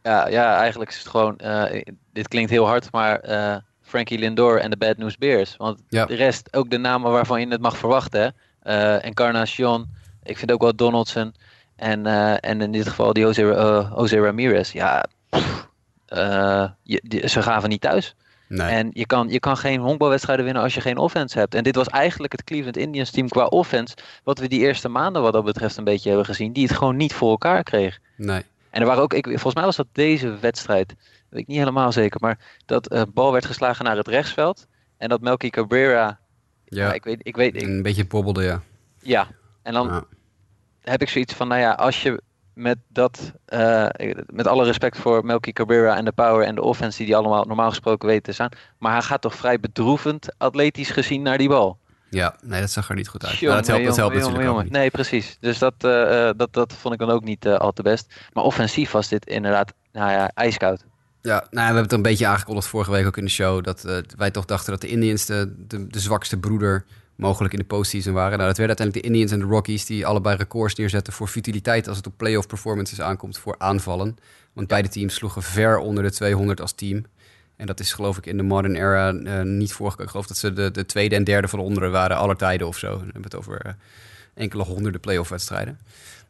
[SPEAKER 4] Ja, ja, eigenlijk is het gewoon, eh, dit klinkt heel hard, maar eh, Frankie Lindor en de Bad News Bears. Want
[SPEAKER 3] Ja.
[SPEAKER 4] de rest, ook de namen waarvan je het mag verwachten. hè. Eh Encarnacion, ik vind ook wel Donaldson. En, en in dit geval die Jose, Jose Ramirez. Ja, pff, eh, je- die- ze gaven niet thuis.
[SPEAKER 3] Nee.
[SPEAKER 4] En je kan, je kan geen honkbalwedstrijden winnen als je geen offense hebt. En dit was eigenlijk het Cleveland Indians team qua offense. Wat we die eerste maanden wat dat betreft een beetje hebben gezien. Die het gewoon niet voor elkaar kreeg.
[SPEAKER 3] Nee.
[SPEAKER 4] En er waren ook, ik, volgens mij was dat deze wedstrijd. Weet ik niet helemaal zeker. Maar dat uh, bal werd geslagen naar het rechtsveld. En dat Melky Cabrera.
[SPEAKER 3] Ja,
[SPEAKER 4] ik weet, ik weet. Ik,
[SPEAKER 3] een beetje bobbelde, ja.
[SPEAKER 4] Ja, en dan
[SPEAKER 3] Ja.
[SPEAKER 4] heb ik zoiets van, nou ja, als je met dat, eh, met alle respect voor Melky Cabrera en de power en de offense die die allemaal normaal gesproken weten te staan, maar hij gaat toch vrij bedroevend atletisch gezien naar die bal.
[SPEAKER 3] Ja, nee, dat zag er niet goed uit.
[SPEAKER 4] Jongen,
[SPEAKER 3] maar dat helpt, dat helpt
[SPEAKER 4] jongen,
[SPEAKER 3] natuurlijk
[SPEAKER 4] jongen. Nee, precies. Dus dat, eh, eh, dat, dat vond ik dan ook niet al te best. Maar offensief was dit inderdaad, nou ja, ijskoud.
[SPEAKER 3] Ja, nou, we hebben het een beetje aangekondigd vorige week ook in de show. Dat wij toch dachten dat de Indians de, de, de zwakste broeder mogelijk in de postseason waren. Nou, dat werden uiteindelijk de Indians en de Rockies die allebei records neerzetten voor futiliteit als het op playoff performances aankomt voor aanvallen. Want beide teams sloegen ver onder de 200 als team. En dat is geloof ik in de modern era eh, niet voorgekomen. Ik geloof dat ze de, de tweede en derde van onderen waren aller tijden of zo. Dan hebben we het over eh, enkele honderden playoff wedstrijden.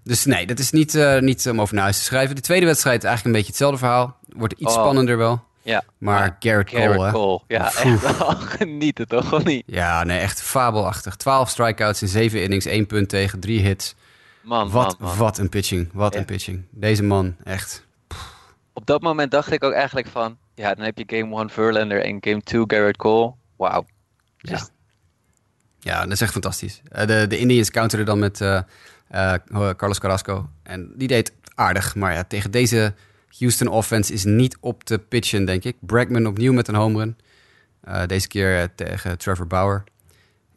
[SPEAKER 3] Dus nee, dat is niet, eh, niet om over naar huis te schrijven. De tweede wedstrijd eigenlijk een beetje hetzelfde verhaal. Wordt iets
[SPEAKER 4] Oh.
[SPEAKER 3] spannender wel.
[SPEAKER 4] Ja,
[SPEAKER 3] Maar Garrett Cole,
[SPEAKER 4] Garrett
[SPEAKER 3] hè?
[SPEAKER 4] Cole. Ja, echt wel (laughs) genieten toch, of niet?
[SPEAKER 3] Ja, nee, echt fabelachtig. 12 strikeouts in 7 innings, 1 punt tegen, 3 hits.
[SPEAKER 4] Man,
[SPEAKER 3] Wat,
[SPEAKER 4] man, man.
[SPEAKER 3] wat een pitching. Wat
[SPEAKER 4] Ja.
[SPEAKER 3] een pitching. Deze man, echt.
[SPEAKER 4] Op dat moment dacht ik ook eigenlijk van, ja, dan heb je game 1 Verlander en game 2 Garrett Cole. Wauw.
[SPEAKER 3] Ja. Ja, dat is echt fantastisch. Eh, de, de Indians counterden dan met eh, eh, Carlos Carrasco. En die deed aardig. Maar ja, tegen deze Houston offense is niet op te pitchen, denk ik. Bregman opnieuw met een home run. Eh, deze keer eh, tegen Trevor Bauer.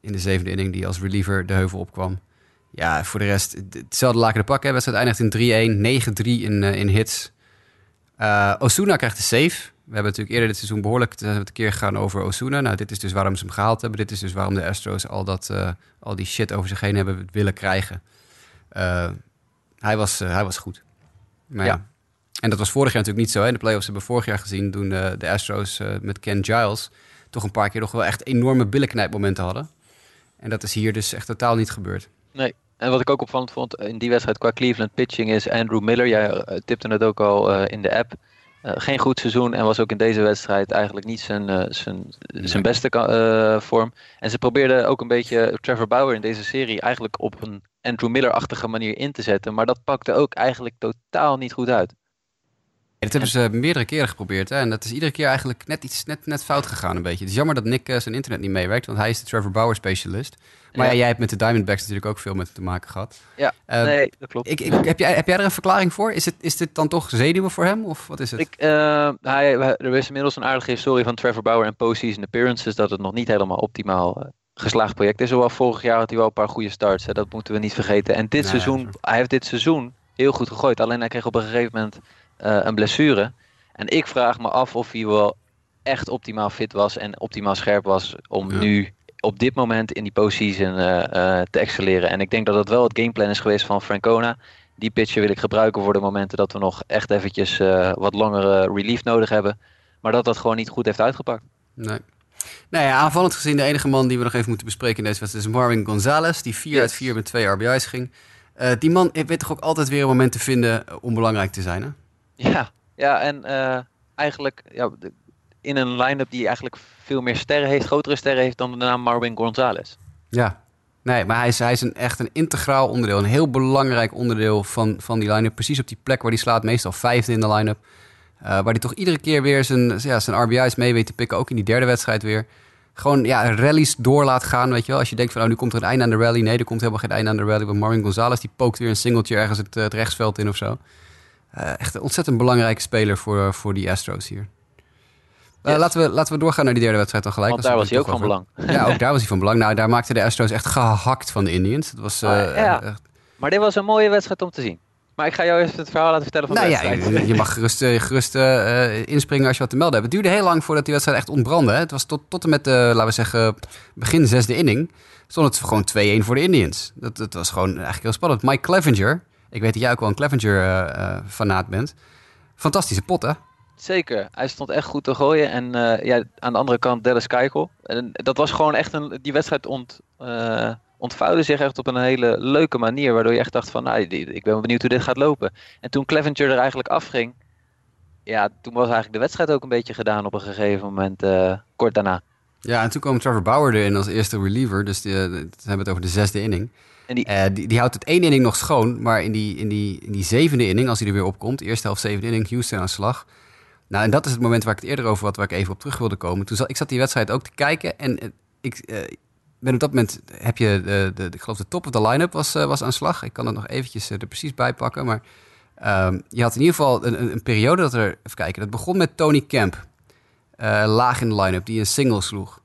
[SPEAKER 3] In de zevende inning, die als reliever de heuvel opkwam. Ja, voor de rest, het- hetzelfde laken de pak. hè. Wedstrijd eindigt in 3-1, 9-3 in, eh, in hits. Osuna krijgt de save. We hebben natuurlijk eerder dit seizoen behoorlijk te- een keer gegaan over Osuna. Nou, dit is dus waarom ze hem gehaald hebben. Dit is dus waarom de Astros al, dat, al die shit over zich heen hebben willen krijgen. Hij, was, hij was goed. Maar ja.
[SPEAKER 4] Ja.
[SPEAKER 3] En dat was vorig jaar natuurlijk niet zo. Hè? De playoffs hebben we vorig jaar gezien toen eh, de Astros eh, met Ken Giles toch een paar keer nog wel echt enorme billenknijpmomenten hadden. En dat is hier dus echt totaal niet gebeurd.
[SPEAKER 4] Nee. En wat ik ook opvallend vond in die wedstrijd qua Cleveland pitching is Andrew Miller. Jij eh, tipte het ook al in de app. Geen goed seizoen en was ook in deze wedstrijd eigenlijk niet zijn, zijn, zijn beste vorm. En ze probeerden ook een beetje Trevor Bauer in deze serie eigenlijk op een Andrew Miller-achtige manier in te zetten. Maar dat pakte ook eigenlijk totaal niet goed uit.
[SPEAKER 3] Dat hebben ze meerdere keren geprobeerd. Hè? En dat is iedere keer eigenlijk net iets net, net fout gegaan een beetje. Het is jammer dat Nick eh, zijn internet niet meewerkt. Want hij is de Trevor Bauer specialist. Maar ja.
[SPEAKER 4] Ja.
[SPEAKER 3] jij hebt met de Diamondbacks natuurlijk ook veel met te maken gehad.
[SPEAKER 4] Ja,
[SPEAKER 3] Eh,
[SPEAKER 4] nee, dat klopt.
[SPEAKER 3] Ik, ik, heb, jij, heb jij er een verklaring voor? Is, het, is dit dan toch zenuwen voor hem? Of wat is het?
[SPEAKER 4] Ik, eh, hij, er is inmiddels een aardige historie van Trevor Bauer en postseason appearances dat het nog niet helemaal optimaal eh, geslaagd project is. Hoewel vorig jaar had hij wel een paar goede starts, hè, dat moeten we niet vergeten. En dit
[SPEAKER 3] Nee,
[SPEAKER 4] seizoen, hij heeft dit seizoen heel goed gegooid. Alleen hij kreeg op een gegeven moment eh, een blessure. En ik vraag me af of hij wel echt optimaal fit was en optimaal scherp was om
[SPEAKER 3] Ja.
[SPEAKER 4] nu op dit moment in die postseason eh, eh, te excelleren. En ik denk dat dat wel het gameplan is geweest van Francona. Die pitcher wil ik gebruiken voor de momenten dat we nog echt eventjes eh, wat langere relief nodig hebben. Maar dat dat gewoon niet goed heeft uitgepakt.
[SPEAKER 3] Nee. Nou ja, aanvallend gezien de enige man die we nog even moeten bespreken in deze wedstrijd is Marvin Gonzalez. Die 4
[SPEAKER 4] Yes.
[SPEAKER 3] uit 4 met twee RBI's ging. Eh, die man weet toch ook altijd weer een moment te vinden eh, om belangrijk te zijn, hè?
[SPEAKER 4] Ja, ja en eh, eigenlijk ja, in een line-up die eigenlijk veel meer sterren heeft, grotere sterren heeft dan de naam Marvin Gonzalez.
[SPEAKER 3] Ja. Nee, maar hij is, hij is een, echt een integraal onderdeel. Een heel belangrijk onderdeel van, van die line-up. Precies op die plek waar hij slaat. Meestal vijfde in de line-up. Eh, waar hij toch iedere keer weer zijn, ja, zijn RBI's mee weet te pikken. Ook in die derde wedstrijd weer. Gewoon ja, rallies door laat gaan, weet je wel. Als je denkt van, oh, nu komt er een einde aan de rally. Nee, er komt helemaal geen einde aan de rally. Want Marvin Gonzalez, die pookt weer een singeltje ergens het, eh, het rechtsveld in of zo. Eh, echt een ontzettend belangrijke speler voor, voor die Astros hier. Eh,
[SPEAKER 4] Yes.
[SPEAKER 3] laten, we, laten we doorgaan naar die derde wedstrijd dan gelijk.
[SPEAKER 4] Want daar was hij ook van belang.
[SPEAKER 3] ja, ook daar was hij van belang. Nou, daar maakten de Astros echt gehakt van de Indians. Dat was... eh,
[SPEAKER 4] Ah, ja.
[SPEAKER 3] echt-
[SPEAKER 4] Maar dit was een mooie wedstrijd om te zien. Maar ik ga jou even het verhaal laten vertellen van
[SPEAKER 3] nou
[SPEAKER 4] de
[SPEAKER 3] ja,
[SPEAKER 4] wedstrijd.
[SPEAKER 3] je, je mag (laughs) gerust, eh, gerust eh, inspringen als je wat te melden hebt. Het duurde heel lang voordat die wedstrijd echt ontbrandde. Hè. Het was tot, tot en met, de, laten we zeggen, begin zesde inning... stond het gewoon 2-1 voor de Indians. Dat, dat was gewoon eigenlijk heel spannend. Mike Clevenger, ik weet dat jij ook wel een Clevenger-fanaat bent. Fantastische pot, hè?
[SPEAKER 4] Zeker, hij stond echt goed te gooien. En eh, ja, aan de andere kant Dallas Keuchel. En dat was gewoon echt een... Die wedstrijd ont, eh, ontvouwde zich echt op een hele leuke manier. Waardoor je echt dacht van, nou, ik ben benieuwd hoe dit gaat lopen. En toen Clevenger er eigenlijk afging... ja, toen was eigenlijk de wedstrijd ook een beetje gedaan op een gegeven moment, kort daarna.
[SPEAKER 3] Ja, en toen kwam Trevor Bauer erin als eerste reliever. Dus die, dan hebben we het over de zesde inning. En die... Uh, die, die, houdt het één inning nog schoon. Maar in die, in, die, in die zevende inning, als hij er weer opkomt, eerste helft zevende inning, Houston aan slag. Nou, en dat is het moment waar ik het eerder over had, waar ik even op terug wilde komen. Toen zat, ik zat die wedstrijd ook te kijken en ik, uh, ben op dat moment heb je de, de, de, ik geloof de top of de line-up was, was aan slag. Ik kan het nog eventjes er precies bij pakken, maar um, je had in ieder geval een, een, periode dat er, even kijken, dat begon met Tony Camp, laag in de line-up, die een single sloeg.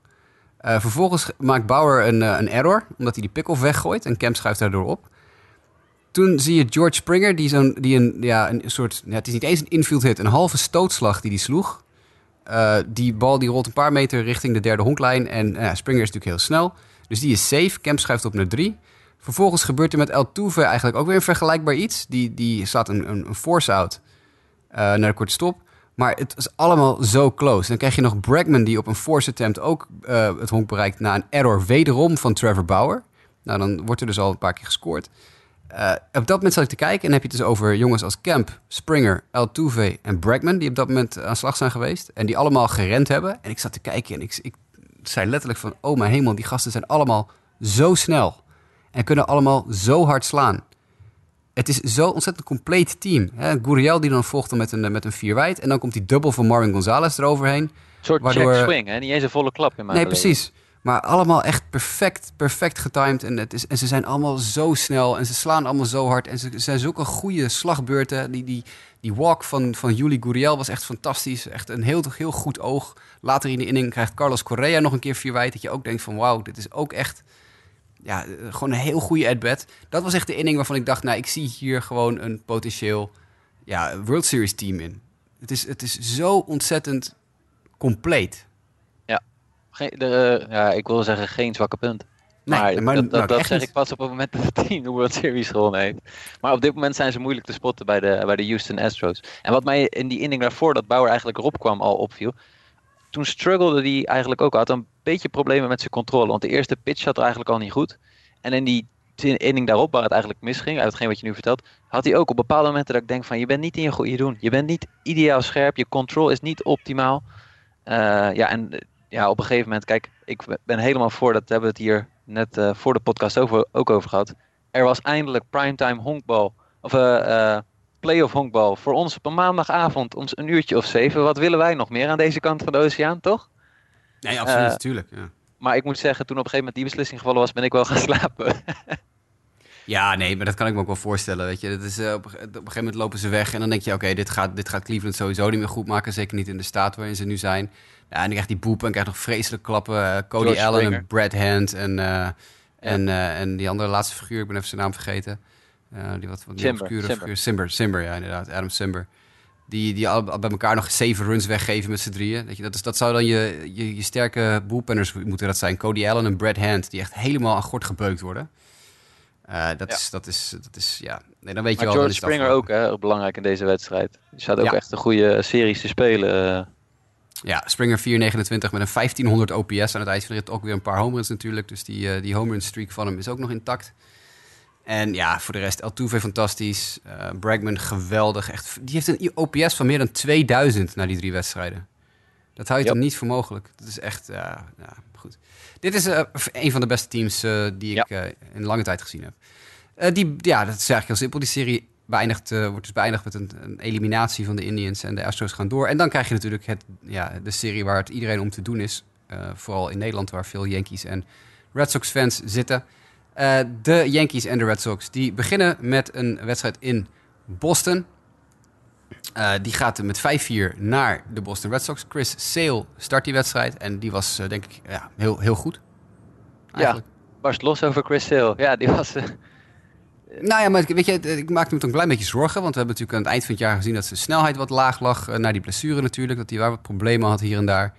[SPEAKER 3] Uh, vervolgens maakt Bauer een, uh, een error, omdat hij die pick-off weggooit en Kemp schuift daardoor op. Toen zie je George Springer, die, zo'n, die een, ja, een soort, ja, het is niet eens een infield hit, een halve stootslag die hij sloeg. Uh, die bal die rolt een paar meter richting de derde honklijn en Springer is natuurlijk heel snel. Dus die is safe, Kemp schuift op naar drie. Vervolgens gebeurt er met El Tuve eigenlijk ook weer een vergelijkbaar iets. Die, die slaat een, een, een force-out naar de korte stop. Maar het is allemaal zo close. Dan krijg je nog Bregman die op een force attempt ook uh, het honk bereikt na een error wederom van Trevor Bauer. Nou, dan wordt er dus al een paar keer gescoord. Uh, op dat moment zat ik te kijken en heb je het dus over jongens als Kemp, Springer, Altuve en Bregman... die op dat moment aan slag zijn geweest en die allemaal gerend hebben. En ik zat te kijken en ik, ik zei letterlijk van... oh mijn hemel, die gasten zijn allemaal zo snel en kunnen allemaal zo hard slaan het is zo ontzettend compleet team. Hè? Guriel die dan volgt met een, met een vier wijd. En dan komt die dubbel van Marvin Gonzalez eroverheen. Een
[SPEAKER 4] soort waardoor... swing, hè? niet eens een volle klap in mijn
[SPEAKER 3] Nee, precies. Maar allemaal echt perfect, perfect getimed. En, het is, en ze zijn allemaal zo snel. En ze slaan allemaal zo hard. En ze zijn zulke goede slagbeurten. Die, die, die walk van, van Juli Guriel was echt fantastisch. Echt een heel, heel goed oog. Later in de inning krijgt Carlos Correa nog een keer vier wijd. Dat je ook denkt van wauw, dit is ook echt ja, gewoon een heel goede at-bat. Dat was echt de inning waarvan ik dacht, nou, ik zie hier gewoon een potentieel ja, World Series team in. Het is, het is zo ontzettend compleet.
[SPEAKER 4] Ja, geen, de, ja ik wil zeggen geen zwakke punt. Nee, maar, dat, dat, nou, zeg ik pas op het moment (laughs) dat het team de World Series gewonnen heeft. Maar op dit moment zijn ze moeilijk te spotten bij de, bij de Houston Astros. En wat mij in die inning daarvoor, dat Bauer eigenlijk erop kwam, al opviel toen struggelde hij eigenlijk ook. Had een beetje problemen met zijn controle. Want de eerste pitch zat er eigenlijk al niet goed. En in die inning daarop, waar het eigenlijk misging, uit hetgeen wat je nu vertelt, had hij ook op bepaalde momenten dat ik denk van je bent niet in je goede doen. Je bent niet ideaal scherp, je control is niet optimaal. Uh, ja, en ja, op een gegeven moment, kijk, ik ben helemaal voor, dat hebben we het hier net uh, voor de podcast over, ook over gehad. Er was eindelijk primetime honkbal. Of uh, playoff honkbal voor ons op een maandagavond om een uurtje of zeven. Wat willen wij nog meer aan deze kant van de oceaan, toch?
[SPEAKER 3] Nee, absoluut, uh, natuurlijk. Ja.
[SPEAKER 4] Maar ik moet zeggen, toen op een gegeven moment die beslissing gevallen was, ben ik wel (laughs) gaan slapen.
[SPEAKER 3] ja, nee, maar dat kan ik me ook wel voorstellen. Weet je. Dat is, uh, op, op, een gegeven moment lopen ze weg en dan denk je, oké, dit, gaat, dit gaat Cleveland sowieso niet meer goed maken. Zeker niet in de staat waarin ze nu zijn. Ja, en dan krijgt die boep en krijgt nog vreselijk klappen. Uh, Cody George Allen Springer. en Brad Hand en, en, en die andere laatste figuur, ik ben even zijn naam vergeten. Die wat, wat
[SPEAKER 4] Simber,
[SPEAKER 3] Simber. Simber, Simber, ja inderdaad. Adam Simber. Die, die al, bij elkaar nog zeven runs weggeven met z'n drieën. Dat, je, dat, is, dat zou dan je, je, je sterke boelpenners moeten dat zijn. Cody Allen en Brad Hand, die echt helemaal aan gort gebeukt worden. Uh, dat, ja. is, dat, is, dat is, ja... Nee, dan weet
[SPEAKER 4] maar
[SPEAKER 3] je wel...
[SPEAKER 4] George Springer ook, hè, belangrijk in deze wedstrijd. Die staat ook ja. echt een goede series te spelen. Uh.
[SPEAKER 3] Ja, Springer 429 met een 1500 OPS aan het eind van de rit. Ook weer een paar home runs natuurlijk. Dus die, uh, die home run streak van hem is ook nog intact. En ja, voor de rest, Altuve fantastisch. Uh, Bregman geweldig. Echt, die heeft een OPS van meer dan 2000 na die drie wedstrijden. Dat hou je yep. toch niet voor mogelijk. Dat is echt, uh, ja, goed. Dit is uh, een van de beste teams uh, die ik ja. in lange tijd gezien heb. die, ja, dat is eigenlijk heel simpel. Die serie beëindigt, wordt dus beëindigd met een, een, eliminatie van de Indians en de Astros gaan door. En dan krijg je natuurlijk het, ja, de serie waar het iedereen om te doen is. vooral in Nederland, waar veel Yankees en Red Sox fans zitten. Uh, de Yankees en de Red Sox die beginnen met een wedstrijd in Boston. Uh, die gaat met 5-4 naar de Boston Red Sox. Chris Sale start die wedstrijd en die was uh, denk ik ja, heel, heel goed.
[SPEAKER 4] Eigenlijk. Ja, barst los over Chris Sale. Ja, die was...
[SPEAKER 3] Nou ja, maar weet je, ik maakte me toch een klein beetje zorgen. Want we hebben natuurlijk aan het eind van het jaar gezien dat zijn snelheid wat laag lag. Naar die blessure natuurlijk, dat hij waar wat problemen had hier en daar.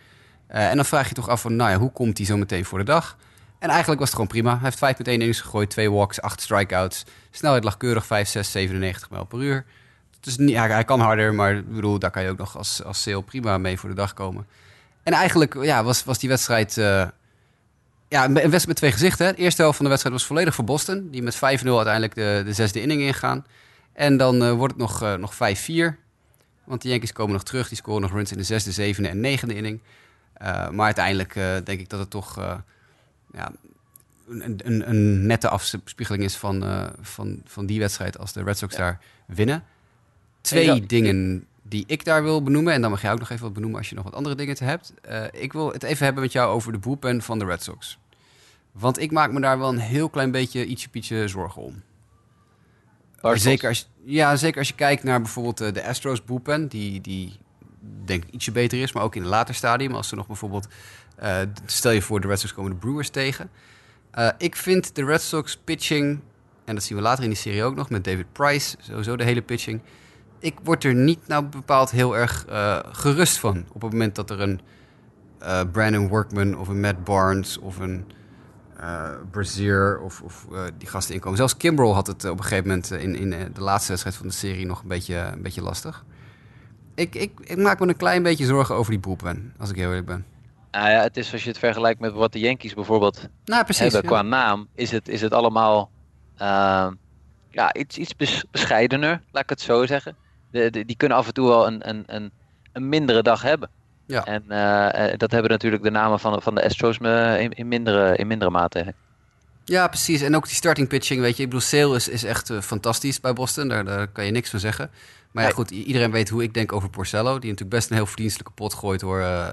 [SPEAKER 3] en dan vraag je toch af van, nou ja, hoe komt hij zo meteen voor de dag? En eigenlijk was het gewoon prima. Hij heeft 5,1 innings gegooid, 2 walks, 8 strikeouts. Snelheid lag keurig 5, 6, 97 mijl per uur. Dus niet, ja, hij kan harder, maar bedoel, daar kan je ook nog als, als sale prima mee voor de dag komen. En eigenlijk ja, was, was die wedstrijd uh, ja, een wedstrijd met twee gezichten. De eerste helft van de wedstrijd was volledig voor Boston. Die met 5-0 uiteindelijk de, de zesde inning ingaan. En dan uh, wordt het nog, uh, nog 5-4. Want de Yankees komen nog terug. Die scoren nog runs in de zesde, zevende en negende inning. Maar uiteindelijk denk ik dat het toch ja, een, een, een, nette afspiegeling is van, van, van die wedstrijd als de Red Sox ja. daar winnen. Twee dat, dingen die ik daar wil benoemen. En dan mag jij ook nog even wat benoemen als je nog wat andere dingen te hebt. ik wil het even hebben met jou over de bullpen van de Red Sox. Want ik maak me daar wel een heel klein beetje ietsje pietje zorgen om. Zeker als, ja, zeker als je kijkt naar bijvoorbeeld de Astros bullpen, die, die denk ik ietsje beter is, maar ook in een later stadium. Als ze nog bijvoorbeeld, uh, stel je voor de Red Sox komen de Brewers tegen. Uh, ik vind de Red Sox pitching, en dat zien we later in die serie ook nog met David Price, sowieso de hele pitching. Ik word er niet nou bepaald heel erg uh, gerust van op het moment dat er een Brandon Workman of een Matt Barnes of een Brazier of, of die gasten inkomen. Zelfs Kimbrel had het op een gegeven moment in, in de laatste wedstrijd van de serie nog een beetje, een beetje lastig. Ik, ik, ik maak me een klein beetje zorgen over die boelpen, als ik heel eerlijk ben.
[SPEAKER 4] Nou ja, het is als je het vergelijkt met wat de Yankees bijvoorbeeld
[SPEAKER 3] nou, precies,
[SPEAKER 4] hebben qua naam, is het, is het allemaal uh, ja, iets, iets bescheidener, laat ik het zo zeggen. De, de, die kunnen af en toe wel een, een, een, een mindere dag hebben. Ja. En uh, dat hebben natuurlijk de namen van, van de Astros in, in, mindere, in mindere mate.
[SPEAKER 3] Ja, precies. En ook die starting pitching, weet je. Ik bedoel, Sale is, is echt uh, fantastisch bij Boston. Daar, daar kan je niks van zeggen. Maar ja, goed, iedereen weet hoe ik denk over Porcello. Die natuurlijk best een heel verdienstelijke pot gooit hoor. Uh,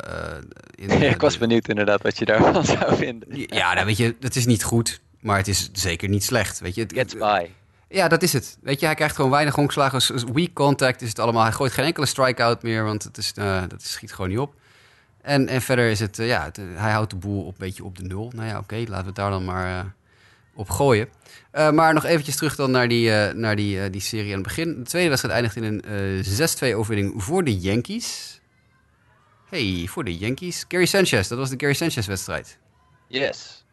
[SPEAKER 4] in, (laughs) ik was benieuwd inderdaad wat je daarvan (laughs) zou vinden.
[SPEAKER 3] Ja, nou, weet je, het is niet goed. Maar het is zeker niet slecht. Weet je, het,
[SPEAKER 4] Gets by.
[SPEAKER 3] Ja, dat is het. Weet je, hij krijgt gewoon weinig honkslagen. Weak contact is het allemaal. Hij gooit geen enkele strikeout meer, want het is, uh, dat schiet gewoon niet op. En, en verder is het, uh, ja, het, hij houdt de boel op, een beetje op de nul. Nou ja, oké, okay, laten we het daar dan maar op gooien. Uh, maar nog eventjes terug dan naar die, uh, naar die, uh, die serie aan het begin. De tweede wedstrijd eindigt in een 6-2 overwinning voor de Yankees. Hey, voor de Yankees. Gary Sanchez, dat was de Gary Sanchez wedstrijd.
[SPEAKER 4] Yes.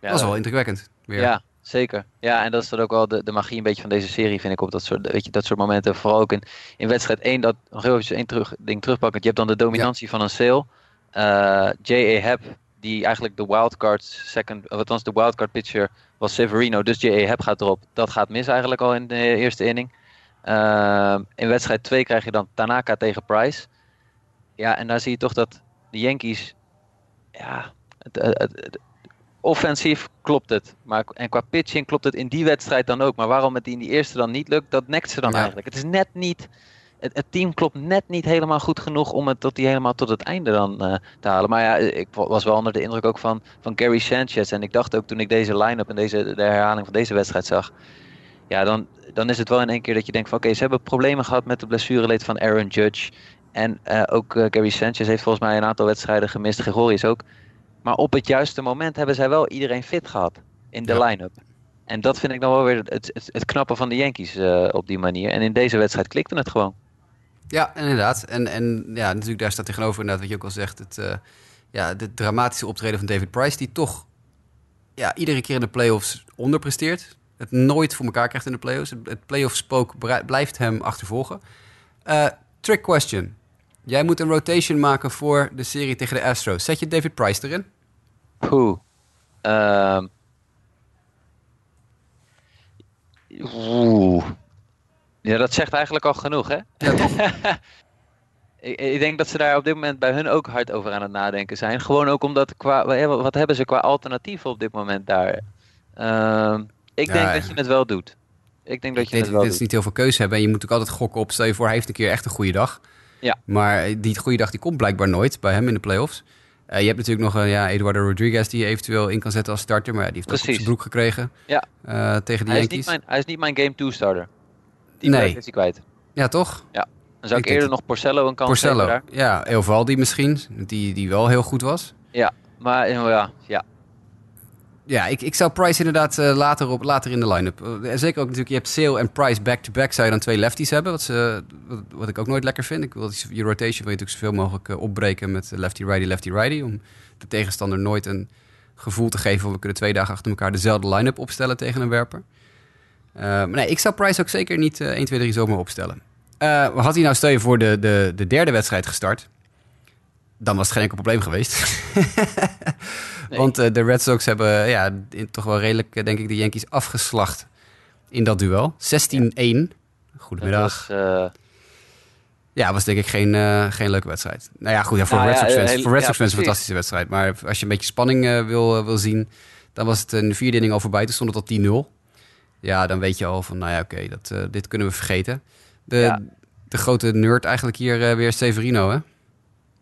[SPEAKER 3] Ja, dat was wel indrukwekkend. Weer.
[SPEAKER 4] Ja, zeker. Ja, en dat is dan ook wel de, de magie een beetje van deze serie, vind ik, op dat soort, weet je, dat soort momenten. Vooral ook in, in wedstrijd 1, dat nog heel even één terug, ding terugpakken. Je hebt dan de dominantie ja. van een sale. J.A. Happ die eigenlijk de wildcard second, of althans de wildcard pitcher was Severino. Dus J.A. Heb gaat erop. Dat gaat mis eigenlijk al in de eerste inning. Uh, in wedstrijd 2 krijg je dan Tanaka tegen Price. Ja, en daar zie je toch dat de Yankees, ja, het, het, het, offensief klopt het. Maar, en qua pitching klopt het in die wedstrijd dan ook. Maar waarom het in die eerste dan niet lukt, dat nekt ze dan ja. eigenlijk. Het is net niet het, het, team klopt net niet helemaal goed genoeg om het tot die helemaal tot het einde dan uh, te halen. Maar ja, ik was wel onder de indruk ook van, van Gary Sanchez. En ik dacht ook toen ik deze line-up en deze, de herhaling van deze wedstrijd zag. Ja, dan, dan is het wel in één keer dat je denkt van oké, okay, ze hebben problemen gehad met de blessureleed van Aaron Judge. En uh, ook uh, Gary Sanchez heeft volgens mij een aantal wedstrijden gemist. Gregorius ook. Maar op het juiste moment hebben zij wel iedereen fit gehad in de ja. line-up. En dat vind ik dan wel weer het, het, het knappe van de Yankees uh, op die manier. En in deze wedstrijd klikte het gewoon.
[SPEAKER 3] Ja, inderdaad. En, en ja, natuurlijk daar staat tegenover inderdaad wat je ook al zegt. Het, uh, ja, de dramatische optreden van David Price, die toch ja, iedere keer in de playoffs onderpresteert. Het nooit voor elkaar krijgt in de playoffs. Het, playoff spook blijft hem achtervolgen. Uh, trick question. Jij moet een rotation maken voor de serie tegen de Astros. Zet je David Price erin?
[SPEAKER 4] Poeh. Um. Oeh. Ja, dat zegt eigenlijk al genoeg, hè?
[SPEAKER 3] Ja, (laughs)
[SPEAKER 4] ik, ik, denk dat ze daar op dit moment bij hun ook hard over aan het nadenken zijn. Gewoon ook omdat, qua, wat hebben ze qua alternatieven op dit moment daar? Uh, ik ja, denk dat je het wel doet. Ik denk dat je het wel
[SPEAKER 3] doet. niet heel veel keuze hebben. En je moet ook altijd gokken op, stel je voor, hij heeft een keer echt een goede dag.
[SPEAKER 4] Ja.
[SPEAKER 3] Maar die goede dag die komt blijkbaar nooit bij hem in de playoffs. Uh, je hebt natuurlijk nog uh, ja, Eduardo Rodriguez die je eventueel in kan zetten als starter. Maar ja, die heeft Precies. ook op zijn broek gekregen
[SPEAKER 4] ja.
[SPEAKER 3] uh, tegen de
[SPEAKER 4] hij
[SPEAKER 3] Yankees.
[SPEAKER 4] Is niet mijn, hij is niet mijn game 2 starter. Die
[SPEAKER 3] nee.
[SPEAKER 4] is hij kwijt.
[SPEAKER 3] Ja, toch?
[SPEAKER 4] Ja. Dan zou ik, ik eerder nog Porcello een kans
[SPEAKER 3] Porcello.
[SPEAKER 4] geven daar.
[SPEAKER 3] Ja, Elvaldi misschien, die, die wel heel goed was.
[SPEAKER 4] Ja, maar ja, ja.
[SPEAKER 3] Ja, ik, ik zou Price inderdaad uh, later, op, later in de line-up. Uh, zeker ook natuurlijk, je hebt Sale en Price back-to-back. zou je dan twee lefties hebben, wat, ze, wat, wat, ik ook nooit lekker vind. Ik wil, je rotation wil je natuurlijk zoveel mogelijk uh, opbreken met lefty-righty, lefty-righty. Om de tegenstander nooit een gevoel te geven... van we kunnen twee dagen achter elkaar dezelfde line-up opstellen tegen een werper. Maar nee, ik zou Price ook zeker niet 1, 2, 3 zomaar opstellen. Uh, had hij nou, stel je voor, de, de, de derde wedstrijd gestart... dan was het geen enkel probleem geweest. (laughs) nee. Want uh, de Red Sox hebben ja, in, toch wel redelijk, denk ik, de Yankees afgeslacht in dat duel. 16-1. Ja. Goedemiddag. Ja, was denk ik geen, eh, geen leuke wedstrijd. Nou ja, goed, ja, voor
[SPEAKER 4] Nou
[SPEAKER 3] Red
[SPEAKER 4] ja,
[SPEAKER 3] Sox fans,
[SPEAKER 4] heel-
[SPEAKER 3] voor Red
[SPEAKER 4] ja,
[SPEAKER 3] Sox fans een fantastische wedstrijd. Maar als je een beetje spanning eh, wil, wil zien, dan was het een vierde inning al voorbij. Toen stond het al 10-0. Ja, dan weet je al van, nou ja, oké, dat eh, dit kunnen we vergeten. De,
[SPEAKER 4] Ja.
[SPEAKER 3] de grote nerd eigenlijk hier eh, weer Severino, hè?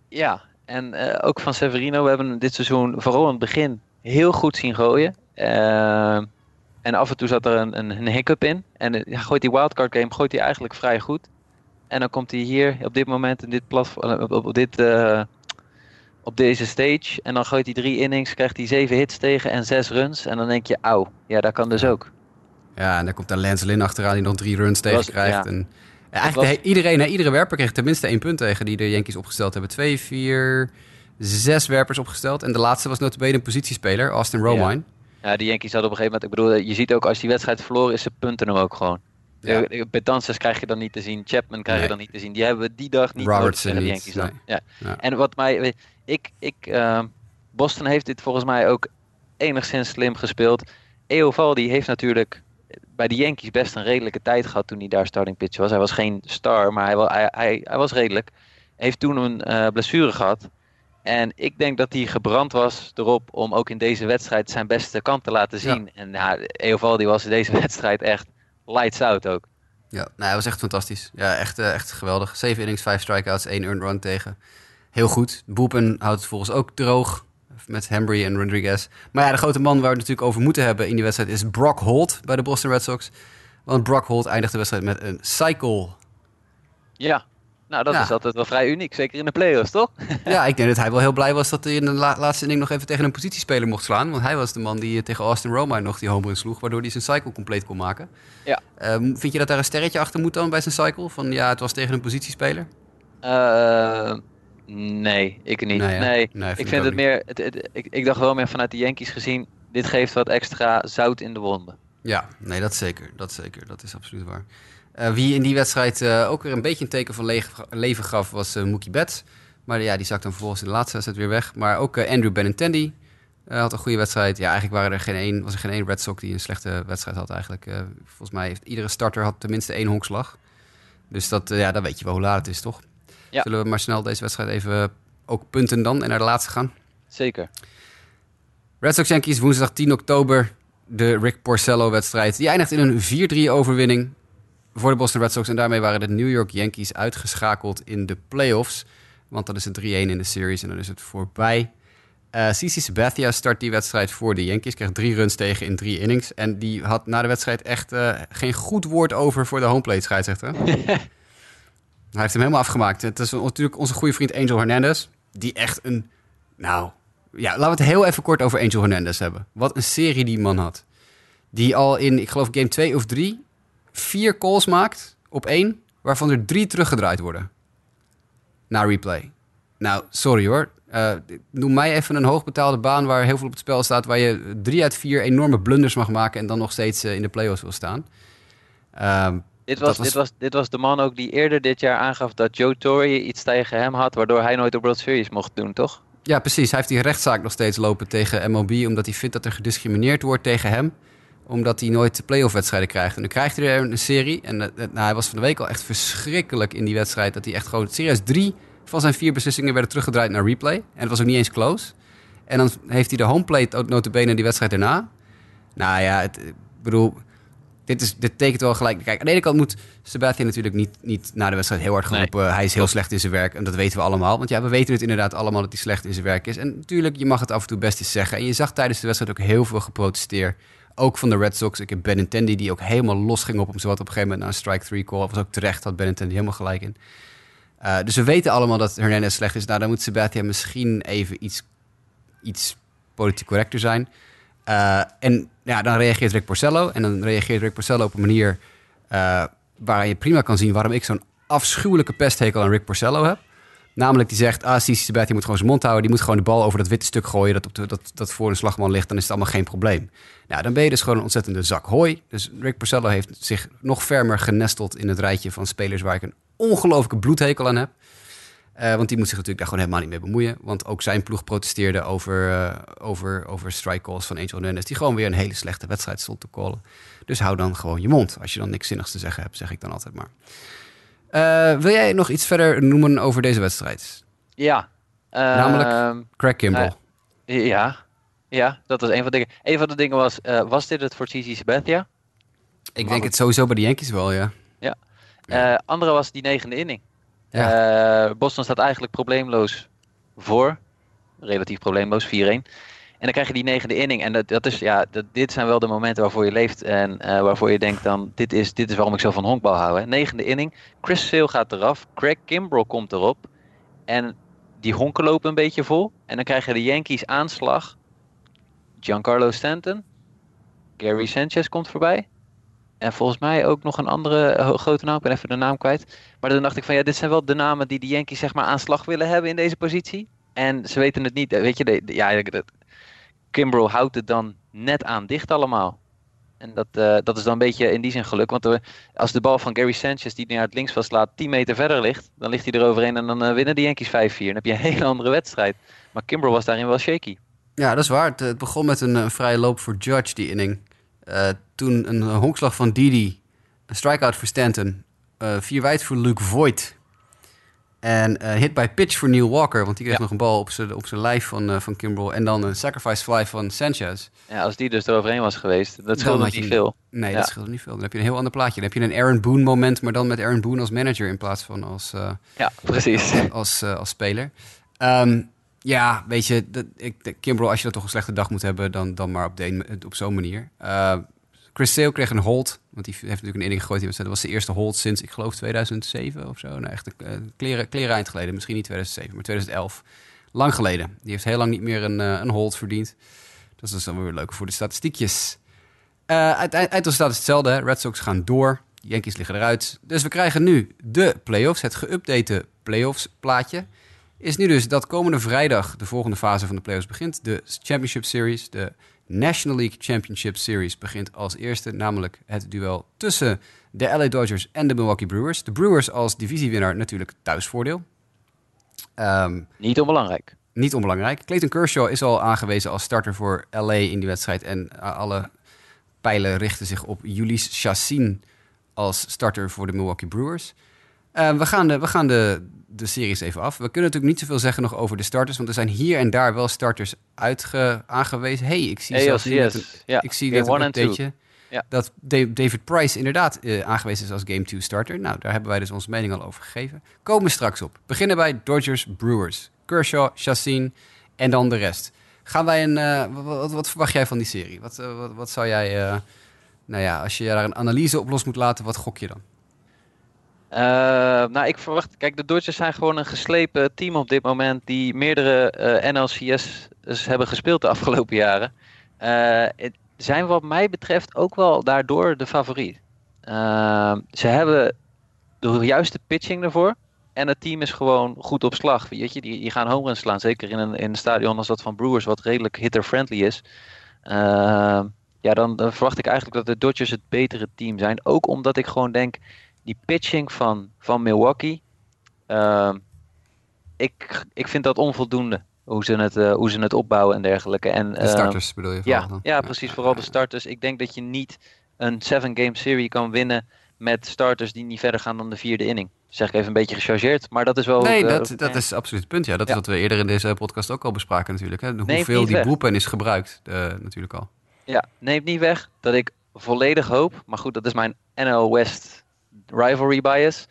[SPEAKER 4] Ja, en eh, ook van Severino. We hebben dit seizoen vooral in het begin heel goed zien gooien. Eh, en af en toe zat er een, een, een hiccup in. En gooit die wildcard game gooit hij eigenlijk vrij goed. En dan komt hij hier op dit moment in dit platform, op, op, op dit, op deze stage. En dan gooit hij drie innings, krijgt hij zeven hits tegen en zes runs. En dan denk je, auw, ja, dat kan dus ook.
[SPEAKER 3] Ja, en dan komt daar Lance Lynn achteraan die nog drie runs tegen
[SPEAKER 4] was-
[SPEAKER 3] krijgt.
[SPEAKER 4] ja.
[SPEAKER 3] En, eigenlijk
[SPEAKER 4] was-
[SPEAKER 3] de he- iedereen, iedere werper kreeg tenminste één punt tegen die de Yankees opgesteld hebben. Twee, vier, zes werpers opgesteld. En de laatste was notabene een positiespeler, Austin Romine.
[SPEAKER 4] Ja, die Yankees hadden op een gegeven moment, ik bedoel, je ziet ook als die wedstrijd verloren is, ze punten hem ook gewoon.
[SPEAKER 3] Ja.
[SPEAKER 4] Ja. Betances krijg je dan niet te zien, Chapman krijg
[SPEAKER 3] Nee.
[SPEAKER 4] je dan niet te zien. Die hebben we die dag niet
[SPEAKER 3] Robertson
[SPEAKER 4] nodig
[SPEAKER 3] niet,
[SPEAKER 4] Yankees dan. Ja.
[SPEAKER 3] Ja.
[SPEAKER 4] En wat mij, ik, ik, ehm, Boston heeft dit volgens mij ook enigszins slim gespeeld. Eovaldi heeft natuurlijk bij de Yankees best een redelijke tijd gehad toen hij daar starting pitcher was. Hij was geen star, maar hij, hij, hij, hij was redelijk. Heeft toen een eh, blessure gehad. En ik denk dat hij gebrand was erop om ook in deze wedstrijd zijn beste kant te laten
[SPEAKER 3] Ja.
[SPEAKER 4] zien. En ja, Eovaldi was in deze (laughs) wedstrijd echt lights out ook.
[SPEAKER 3] Ja, nou, hij was echt fantastisch. Ja, echt, eh, echt geweldig. Zeven innings, vijf strikeouts, één earned run tegen. Heel goed. Boepen houdt het volgens ook droog met Hembry en Rodriguez. Maar ja, de grote man waar we het natuurlijk over moeten hebben in die wedstrijd is Brock Holt bij de Boston Red Sox. Want Brock Holt eindigt de wedstrijd met een cycle.
[SPEAKER 4] Ja, nou dat
[SPEAKER 3] Ja.
[SPEAKER 4] is altijd wel vrij uniek. Zeker in de playoffs, toch? (laughs)
[SPEAKER 3] Ja, ik denk dat hij wel heel blij was dat hij in de la- laatste inning nog even tegen een positiespeler mocht slaan. Want hij was de man die eh, tegen Austin Romine nog die home run sloeg, waardoor hij zijn cycle compleet kon maken.
[SPEAKER 4] Ja.
[SPEAKER 3] Ehm, vind je dat daar een sterretje achter moet dan bij zijn cycle? Van ja, het was tegen een positiespeler?
[SPEAKER 4] Eh, nee, ik niet.
[SPEAKER 3] Nee, hè?
[SPEAKER 4] Nee,
[SPEAKER 3] Nee, vind
[SPEAKER 4] ik vind het meer. Het, het- ik, ik dacht wel meer vanuit de Yankees gezien. Dit geeft wat extra zout in de wonden.
[SPEAKER 3] Ja, nee, dat zeker. Dat zeker. Dat is absoluut waar. Eh, wie in die wedstrijd eh, ook weer een beetje een teken van le- leven gaf, was eh, Mookie Betts. Maar ja, die zakt dan vervolgens in de laatste wedstrijd weer weg. Maar ook Andrew Benintendi had een goede wedstrijd. Ja, eigenlijk waren er geen één, was er geen één Red Sox die een slechte wedstrijd had eigenlijk. Volgens mij heeft iedere starter had tenminste één honkslag. Dus dat, ja, dan weet je wel hoe laat het is, toch?
[SPEAKER 4] Ja.
[SPEAKER 3] Zullen we maar snel deze wedstrijd even ook punten dan en naar de laatste gaan?
[SPEAKER 4] Zeker.
[SPEAKER 3] Red Sox Yankees woensdag 10 oktober. De Rick Porcello-wedstrijd. Die eindigt in een 4-3 overwinning voor de Boston Red Sox. En daarmee waren de New York Yankees uitgeschakeld in de playoffs. Want dan is het 3-1 in de series en dan is het voorbij. Eh CC Sabathia start die wedstrijd voor de Yankees. Kreeg drie runs tegen in drie innings. En die had na de wedstrijd echt eh, geen goed woord over voor de homeplate scheidsrechter. (laughs) Hij heeft hem helemaal afgemaakt. Het is natuurlijk onze goede vriend Angel Hernandez. Die echt een... Nou, ja, laten we het heel even kort over Angel Hernandez hebben. Wat een serie die man had. Die al in, ik geloof, game 2 of 3... vier calls maakt op één... waarvan er drie teruggedraaid worden. Na replay. Nou, sorry hoor. Eh, noem mij even een hoogbetaalde baan waar heel veel op het spel staat... waar je drie uit vier enorme blunders mag maken... en dan nog steeds eh, in de playoffs wil staan. Ehm,
[SPEAKER 4] Dit was,
[SPEAKER 3] was-
[SPEAKER 4] Dit, was, dit was de man ook die eerder dit jaar aangaf dat Joe Torre iets tegen hem had, waardoor hij nooit de World Series mocht doen, toch?
[SPEAKER 3] Ja, precies. Hij heeft die rechtszaak nog steeds lopen tegen MLB... omdat hij vindt dat er gediscrimineerd wordt tegen hem... omdat hij nooit de playoff-wedstrijden krijgt. En dan krijgt hij er een serie. En eh, eh, nou, hij was van de week al echt verschrikkelijk in die wedstrijd... dat hij echt gewoon serieus drie van zijn vier beslissingen... werden teruggedraaid naar replay. En het was ook niet eens close. En dan heeft hij de homeplate ook notabene die wedstrijd daarna. Nou ja, het, ik bedoel... Dit, is, dit tekent wel gelijk. Kijk, aan de ene kant moet Sabathia natuurlijk niet, niet na de wedstrijd heel hard gaan
[SPEAKER 4] Nee.
[SPEAKER 3] roepen. Hij is heel slecht in zijn werk. En dat weten we allemaal. Want ja, we weten het inderdaad allemaal dat hij slecht in zijn werk is. En natuurlijk, je mag het af en toe best eens zeggen. En je zag tijdens de wedstrijd ook heel veel geprotesteerd. Ook van de Red Sox. Ik heb Benintendi die ook helemaal los ging op hem. Zowat op een gegeven moment na een strike three call. was ook terecht, had Benintendi helemaal gelijk in. Eh, dus we weten allemaal dat Hernandez slecht is. Nou, dan moet Sabathia misschien even iets, iets politiek correcter zijn. Eh, en ja, dan reageert Rick Porcello. En dan reageert Rick Porcello op een manier eh, waar je prima kan zien waarom ik zo'n afschuwelijke pesthekel aan Rick Porcello heb. Namelijk die zegt, ah, Sisi Sabathia moet gewoon zijn mond houden. Die moet gewoon de bal over dat witte stuk gooien dat, op de, dat, dat voor een slagman ligt. Dan is het allemaal geen probleem. Nou, dan ben je dus gewoon een ontzettende zak hooi. Dus Rick Porcello heeft zich nog fermer genesteld in het rijtje van spelers waar ik een ongelooflijke bloedhekel aan heb. Eh, want die moet zich natuurlijk daar gewoon helemaal niet mee bemoeien. Want ook zijn ploeg protesteerde over, eh, over, over strike calls van Angel Hernandez... die gewoon weer een hele slechte wedstrijd stond te callen. Dus hou dan gewoon je mond. Als je dan niks zinnigs te zeggen hebt, zeg ik dan altijd maar. Eh, wil jij nog iets verder noemen over deze wedstrijd?
[SPEAKER 4] Ja.
[SPEAKER 3] Namelijk?
[SPEAKER 4] Ehm,
[SPEAKER 3] Craig Kimbrell.
[SPEAKER 4] ja. Ja, dat was een van de dingen. Een van de dingen was, was dit het voor TC Sabathia?
[SPEAKER 3] ik denk het sowieso bij de Yankees wel, ja. Ja.
[SPEAKER 4] Andere was die negende inning. Eh, Boston staat eigenlijk probleemloos voor. Relatief probleemloos, 4-1. En dan krijg je die negende inning. En dat, dat is, ja, dit zijn wel de momenten waarvoor je leeft. En eh, waarvoor je denkt dan, dit is, dit is waarom ik zo van honkbal hou. Hè. Negende inning. Chris Sale gaat eraf. Craig Kimbrell komt erop. En die honken lopen een beetje vol. En dan krijgen de Yankees aanslag. Giancarlo Stanton. Gary Sanchez komt voorbij. En volgens mij ook nog een andere eh, grote naam. Ik ben even de naam kwijt. Maar dan dacht ik van ja, dit zijn wel de namen die de Yankees zeg maar aan slag willen hebben in deze positie. En ze weten het niet. Weet je, de, ja, houdt het dan net aan dicht allemaal. En dat, eh, dat is dan een beetje in die zin geluk. Want eh, als de bal van Gary Sanchez die naar het linksveld slaat 10 meter verder ligt, dan ligt hij eroverheen en dan eh, winnen de Yankees 5-4. Dan heb je een (laughs) hele andere wedstrijd. Maar Kimbrel was daarin wel shaky.
[SPEAKER 3] Ja, dat is waar. Het, begon met een, eh, vrije loop voor Judge, die inning. Eh, toen een honkslag van Didi, een strikeout voor Stanton, eh vier wijd voor Luke Voigt. En eh, hit by pitch voor Neil Walker, want die kreeg
[SPEAKER 4] Ja.
[SPEAKER 3] nog een bal op zijn op zijn lijf van, eh, van Kimbrel. En dan een sacrifice fly van Sanchez.
[SPEAKER 4] Ja, als die dus eroverheen was geweest, dat scheelde niet
[SPEAKER 3] een-
[SPEAKER 4] veel.
[SPEAKER 3] Nee,
[SPEAKER 4] Ja.
[SPEAKER 3] dat scheelt niet veel. Dan heb je een heel ander plaatje. Dan heb je een Aaron Boone moment, maar dan met Aaron Boone als manager in plaats van als,
[SPEAKER 4] Ja, precies.
[SPEAKER 3] als, eh, als speler. Ehm, ja, weet je, dat, ik, Kimbrel, als je dat toch een slechte dag moet hebben, dan, dan maar op, de, op zo'n manier. Eh, Chris Sale kreeg een hold, want die heeft natuurlijk een inning gegooid. Dat was de eerste hold sinds, ik geloof, 2007 of zo. Nou, echt een eh, kleren, kleren eind geleden. Misschien niet 2007, maar 2011. Lang geleden. Die heeft heel lang niet meer een, eh, een hold verdiend. Dat is dus dan weer leuk voor de statistiekjes. Eh uiteindelijk staat het hetzelfde. Red Sox gaan door. Yankees liggen eruit. Dus we krijgen nu de playoffs. Het geüpdate playoffs plaatje. Is nu dus dat komende vrijdag de volgende fase van de playoffs begint. De Championship Series. De National League Championship Series begint als eerste. Namelijk het duel tussen de LA Dodgers en de Milwaukee Brewers. De Brewers als divisiewinnaar natuurlijk thuisvoordeel. Ehm
[SPEAKER 4] Niet onbelangrijk.
[SPEAKER 3] niet onbelangrijk. Clayton Kershaw is al aangewezen als starter voor LA in die wedstrijd. En uh, alle pijlen richten zich op Ulysse Chassin als starter voor de Milwaukee Brewers. Uh, we gaan, de, we gaan de, de series even af. We kunnen natuurlijk niet zoveel zeggen nog over de starters. Want er zijn hier en daar wel starters uitge, aangewezen. hey, ik zie zelfs net een, ik zie net een updateje
[SPEAKER 4] Ja.
[SPEAKER 3] dat Da- David Price inderdaad eh, aangewezen is als Game 2 starter. Nou, daar hebben wij dus onze mening al over gegeven. Komen we straks op. Beginnen bij Dodgers Brewers. Kershaw, Chassin en dan de rest. Gaan wij een, eh, wat, wat, verwacht jij van die serie? Wat, eh, wat, wat zou jij, nou ja, als je daar een analyse op los moet laten, wat gok je dan?
[SPEAKER 4] Eh, nou, ik verwacht. Kijk, de Dodgers zijn gewoon een geslepen team op dit moment. die meerdere eh NLCS hebben gespeeld de afgelopen jaren. Het zijn, wat mij betreft, ook wel daardoor de favoriet. Eh, ze hebben de juiste pitching ervoor. En het team is gewoon goed op slag. Weet je, die, die gaan home runs slaan. Zeker in een, in een stadion als dat van Brewers, wat redelijk hitter-friendly is. Eh, ja, dan verwacht ik eigenlijk dat de Dodgers het betere team zijn. Ook omdat ik gewoon denk die pitching van, van Milwaukee. ehm, ik, ik vind dat onvoldoende. Hoe ze het, eh, hoe ze het opbouwen en dergelijke. En,
[SPEAKER 3] De
[SPEAKER 4] ehm,
[SPEAKER 3] starters bedoel je?
[SPEAKER 4] ja,
[SPEAKER 3] dan?
[SPEAKER 4] ja, precies. Vooral de starters. Ik denk dat je niet een 7-game serie kan winnen met starters die niet verder gaan dan de vierde inning. Zeg ik even een beetje gechargeerd, maar dat is wel...
[SPEAKER 3] Nee,
[SPEAKER 4] eh,
[SPEAKER 3] dat, dat is absoluut het punt. Ja, dat
[SPEAKER 4] Ja.
[SPEAKER 3] is wat we eerder in deze podcast ook al bespraken natuurlijk. Hè? Hoeveel die bullpen is gebruikt eh, natuurlijk al.
[SPEAKER 4] Ja, neemt niet weg dat ik volledig hoop, maar goed, dat is mijn NL West rivalry bias,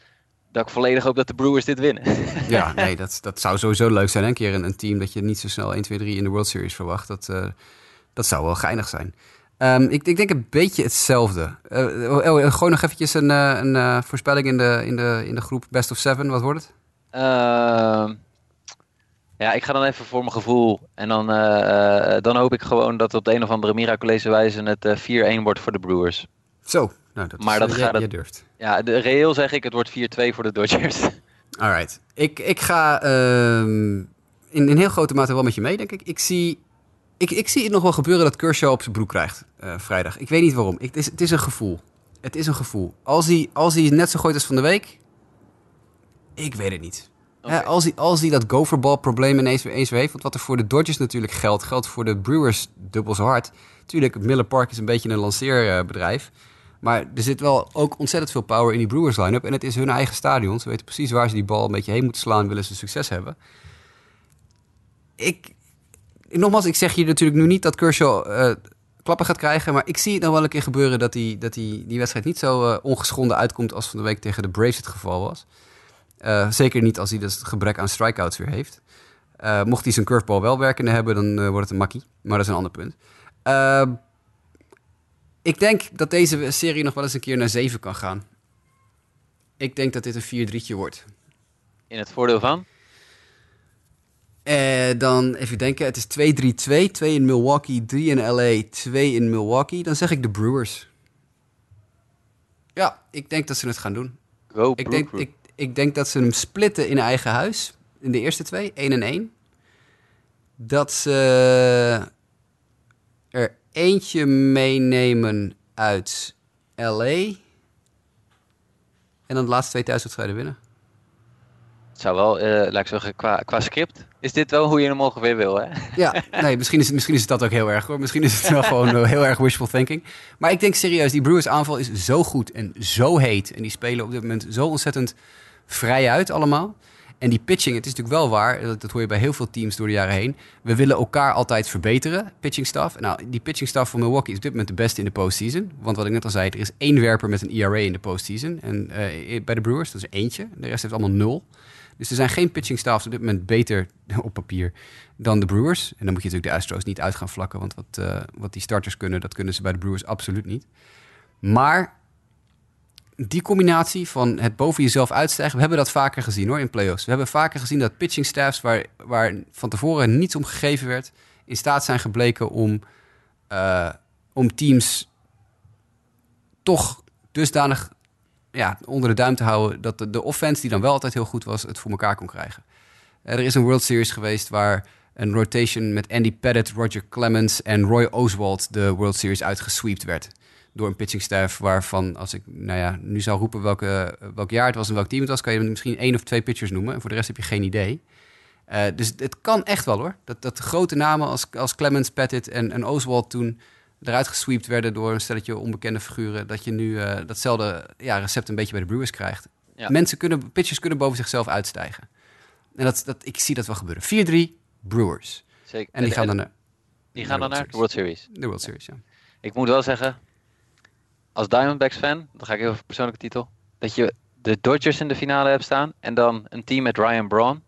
[SPEAKER 4] dat ik volledig hoop dat de Brewers dit winnen. (laughs)
[SPEAKER 3] Ja, nee, dat, dat zou sowieso leuk zijn. Een keer een, een team dat je niet zo snel 1, 2, 3 in de World Series verwacht. Dat, eh, dat zou wel geinig zijn. Ehm, ik, ik denk een beetje hetzelfde. Eh, oh, oh, gooi nog eventjes een, eh, een eh, voorspelling in de, in, de, in de groep Best of Seven. Wat wordt het?
[SPEAKER 4] Ehm, ja, ik ga dan even voor mijn gevoel. En dan, eh, eh, dan hoop ik gewoon dat op de een of andere miraculeuze wijze het eh, 4-1 wordt voor de Brewers.
[SPEAKER 3] Zo, nou, dat
[SPEAKER 4] Maar
[SPEAKER 3] is,
[SPEAKER 4] dat
[SPEAKER 3] eh,
[SPEAKER 4] gaat het-
[SPEAKER 3] durft.
[SPEAKER 4] Ja, de, reëel zeg ik, het wordt 4-2 voor de Dodgers. (laughs)
[SPEAKER 3] Alright. Ik, ik ga ehm, in, in heel grote mate wel met je mee, denk ik. Ik zie, ik, ik zie het nog wel gebeuren dat Kershaw op zijn broek krijgt eh, vrijdag. Ik weet niet waarom. Ik, het, is, het is een gevoel. Het is een gevoel. Als hij, als hij net zo gooit als van de week, ik weet het niet. Als, hij, als hij dat gopherball-probleem ineens weer eens weer heeft, want wat er voor de Dodgers natuurlijk geldt, geldt voor de Brewers dubbel zo hard. Tuurlijk, Miller Park is een beetje een lanceerbedrijf. Maar er zit wel ook ontzettend veel power in die Brewers line-up. En het is hun eigen stadion. Ze weten precies waar ze die bal een beetje heen moeten slaan... willen ze succes hebben. Ik, nogmaals, ik zeg je natuurlijk nu niet dat Kershaw eh, klappen gaat krijgen... maar ik zie het nog wel een keer gebeuren... dat die, dat die, die wedstrijd niet zo eh, ongeschonden uitkomt... als van de week tegen de Braves het geval was. Eh, zeker niet als hij dus het gebrek aan strikeouts weer heeft. Mocht hij zijn curveball wel werkende hebben, dan wordt het een makkie. Maar dat is een ander punt. Ik denk dat deze serie nog wel eens een keer naar 7 kan gaan. Ik denk dat dit een 4-3'tje wordt.
[SPEAKER 4] In het voordeel van?
[SPEAKER 3] Eh, dan even denken, het is 2-3-2. 2 in Milwaukee, 3 in LA, 2 in Milwaukee. Dan zeg ik de Brewers. Ja, ik denk dat ze het gaan doen.
[SPEAKER 4] Go,
[SPEAKER 3] Ik denk, ik, ik denk dat ze hem splitten in eigen huis. In de eerste twee, 1 en 1. Dat ze eentje meenemen uit LA. En dan de laatste twee thuiswedstrijden winnen.
[SPEAKER 4] Het zou wel, eh, laat ik zeggen, qua, qua script, is dit wel hoe je hem ongeveer wil, hè?
[SPEAKER 3] Ja, nee, misschien is, het- misschien is het dat ook heel erg hoor. Misschien is het wel gewoon eh, heel erg wishful thinking. Maar ik denk serieus, die Brewers aanval is zo goed en zo heet. En die spelen op dit moment zo ontzettend vrij uit allemaal. En die pitching, het is natuurlijk wel waar, dat, hoor je bij heel veel teams door de jaren heen. We willen elkaar altijd verbeteren, pitching staff. Nou, die pitching staff van Milwaukee is op dit moment de beste in de postseason. Want wat ik net al zei, er is één werper met een ERA in de postseason. En eh, bij de Brewers, dat is eentje. De rest heeft allemaal nul. Dus er zijn geen pitching staffs op dit moment beter (laughs) op papier dan de Brewers. En dan moet je natuurlijk de Astros niet uit gaan vlakken. Want wat, eh, wat die starters kunnen, dat kunnen ze bij de Brewers absoluut niet. Maar die combinatie van het boven jezelf uitstijgen... we hebben dat vaker gezien hoor in playoffs. We hebben vaker gezien dat pitching staffs... waar, waar van tevoren niets om gegeven werd... in staat zijn gebleken om, eh, om teams toch dusdanig ja, onder de duim te houden... dat de, de offense, die dan wel altijd heel goed was... het voor elkaar kon krijgen. Eh, er is een World Series geweest waar een rotation met Andy Pettit, Roger Clemens en Roy Oswald de World Series uitgesweept werd. Door een pitching staff waarvan, als ik nou ja, nu zou roepen welke, welk jaar het was en welk team het was, kan je misschien één of twee pitchers noemen. En voor de rest heb je geen idee. Eh, dus het kan echt wel hoor. Dat, dat grote namen als, als Clemens, Pettit en, en Oswald toen eruit gesweept werden door een stelletje onbekende figuren. Dat je nu eh, datzelfde ja, recept een beetje bij de Brewers krijgt.
[SPEAKER 4] Ja.
[SPEAKER 3] Mensen kunnen, pitchers kunnen boven zichzelf uitstijgen. En dat, dat, ik zie dat wel gebeuren. 4-3 Brewers.
[SPEAKER 4] Zeker.
[SPEAKER 3] En die gaan dan naar
[SPEAKER 4] die gaan dan
[SPEAKER 3] naar de
[SPEAKER 4] World Series.
[SPEAKER 3] de World Series. Ja.
[SPEAKER 4] Ik moet wel zeggen, als Diamondbacks fan, dan ga ik even voor persoonlijke titel, dat je de Dodgers in de finale hebt staan en dan een team met Ryan Braun.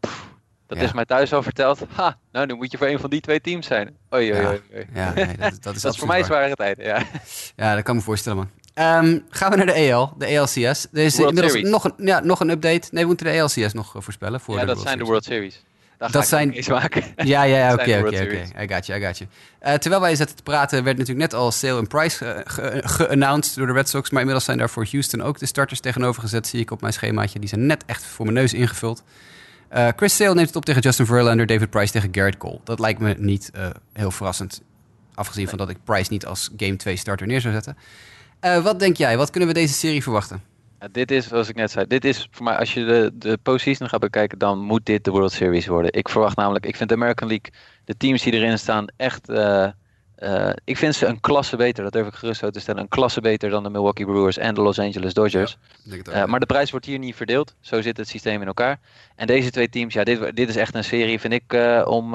[SPEAKER 4] Pff, Dat
[SPEAKER 3] Ja.
[SPEAKER 4] is mij thuis al verteld. (laughs) Ha, nou nu moet je voor een van die twee teams zijn. Oei, oei,
[SPEAKER 3] Ja.
[SPEAKER 4] oei.
[SPEAKER 3] Ja, nee, dat, dat is, (laughs)
[SPEAKER 4] Dat is voor mij zware tijden, ja. (laughs)
[SPEAKER 3] Ja, dat kan me voorstellen, man. Ehm, gaan we naar de EL, de ALCS. Er is
[SPEAKER 4] World
[SPEAKER 3] inmiddels
[SPEAKER 4] Series.
[SPEAKER 3] nog een, ja, nog een update. Nee, we moeten de ALCS nog eh, voorspellen. Voor
[SPEAKER 4] Ja,
[SPEAKER 3] de
[SPEAKER 4] dat
[SPEAKER 3] World
[SPEAKER 4] zijn de. World Series. Daar
[SPEAKER 3] Dat zijn-
[SPEAKER 4] eens maken. (laughs)
[SPEAKER 3] Ja, ja, (laughs) oké, oké, oké. I got you, I got you. Eh, terwijl wij zaten te praten, werd natuurlijk net al Sale en Price eh, ge- geannounced door de Red Sox. Maar inmiddels zijn daar voor Houston ook de starters tegenover gezet, zie ik op mijn schemaatje. Die zijn net echt voor mijn neus ingevuld. Eh, Chris Sale neemt het op tegen Justin Verlander, David Price tegen Garrett Cole. Dat lijkt me niet heel verrassend. Afgezien van dat ik Price niet als Game 2 starter neer zou zetten. Wat denk jij? Wat kunnen we deze serie verwachten?
[SPEAKER 4] Ja, dit is, zoals ik net zei, dit is voor mij, als je de, de postseason gaat bekijken, dan moet dit de World Series worden. Ik verwacht namelijk, ik vind de American League, de teams die erin staan, echt, eh, eh, ik vind ze een klasse beter, dat durf ik gerust zo te stellen, een klasse beter dan de Milwaukee Brewers en de Los Angeles Dodgers. Eh, maar de prijs wordt hier niet verdeeld, zo zit het systeem in elkaar. En deze twee teams, ja, dit, dit is echt een serie, vind ik, om,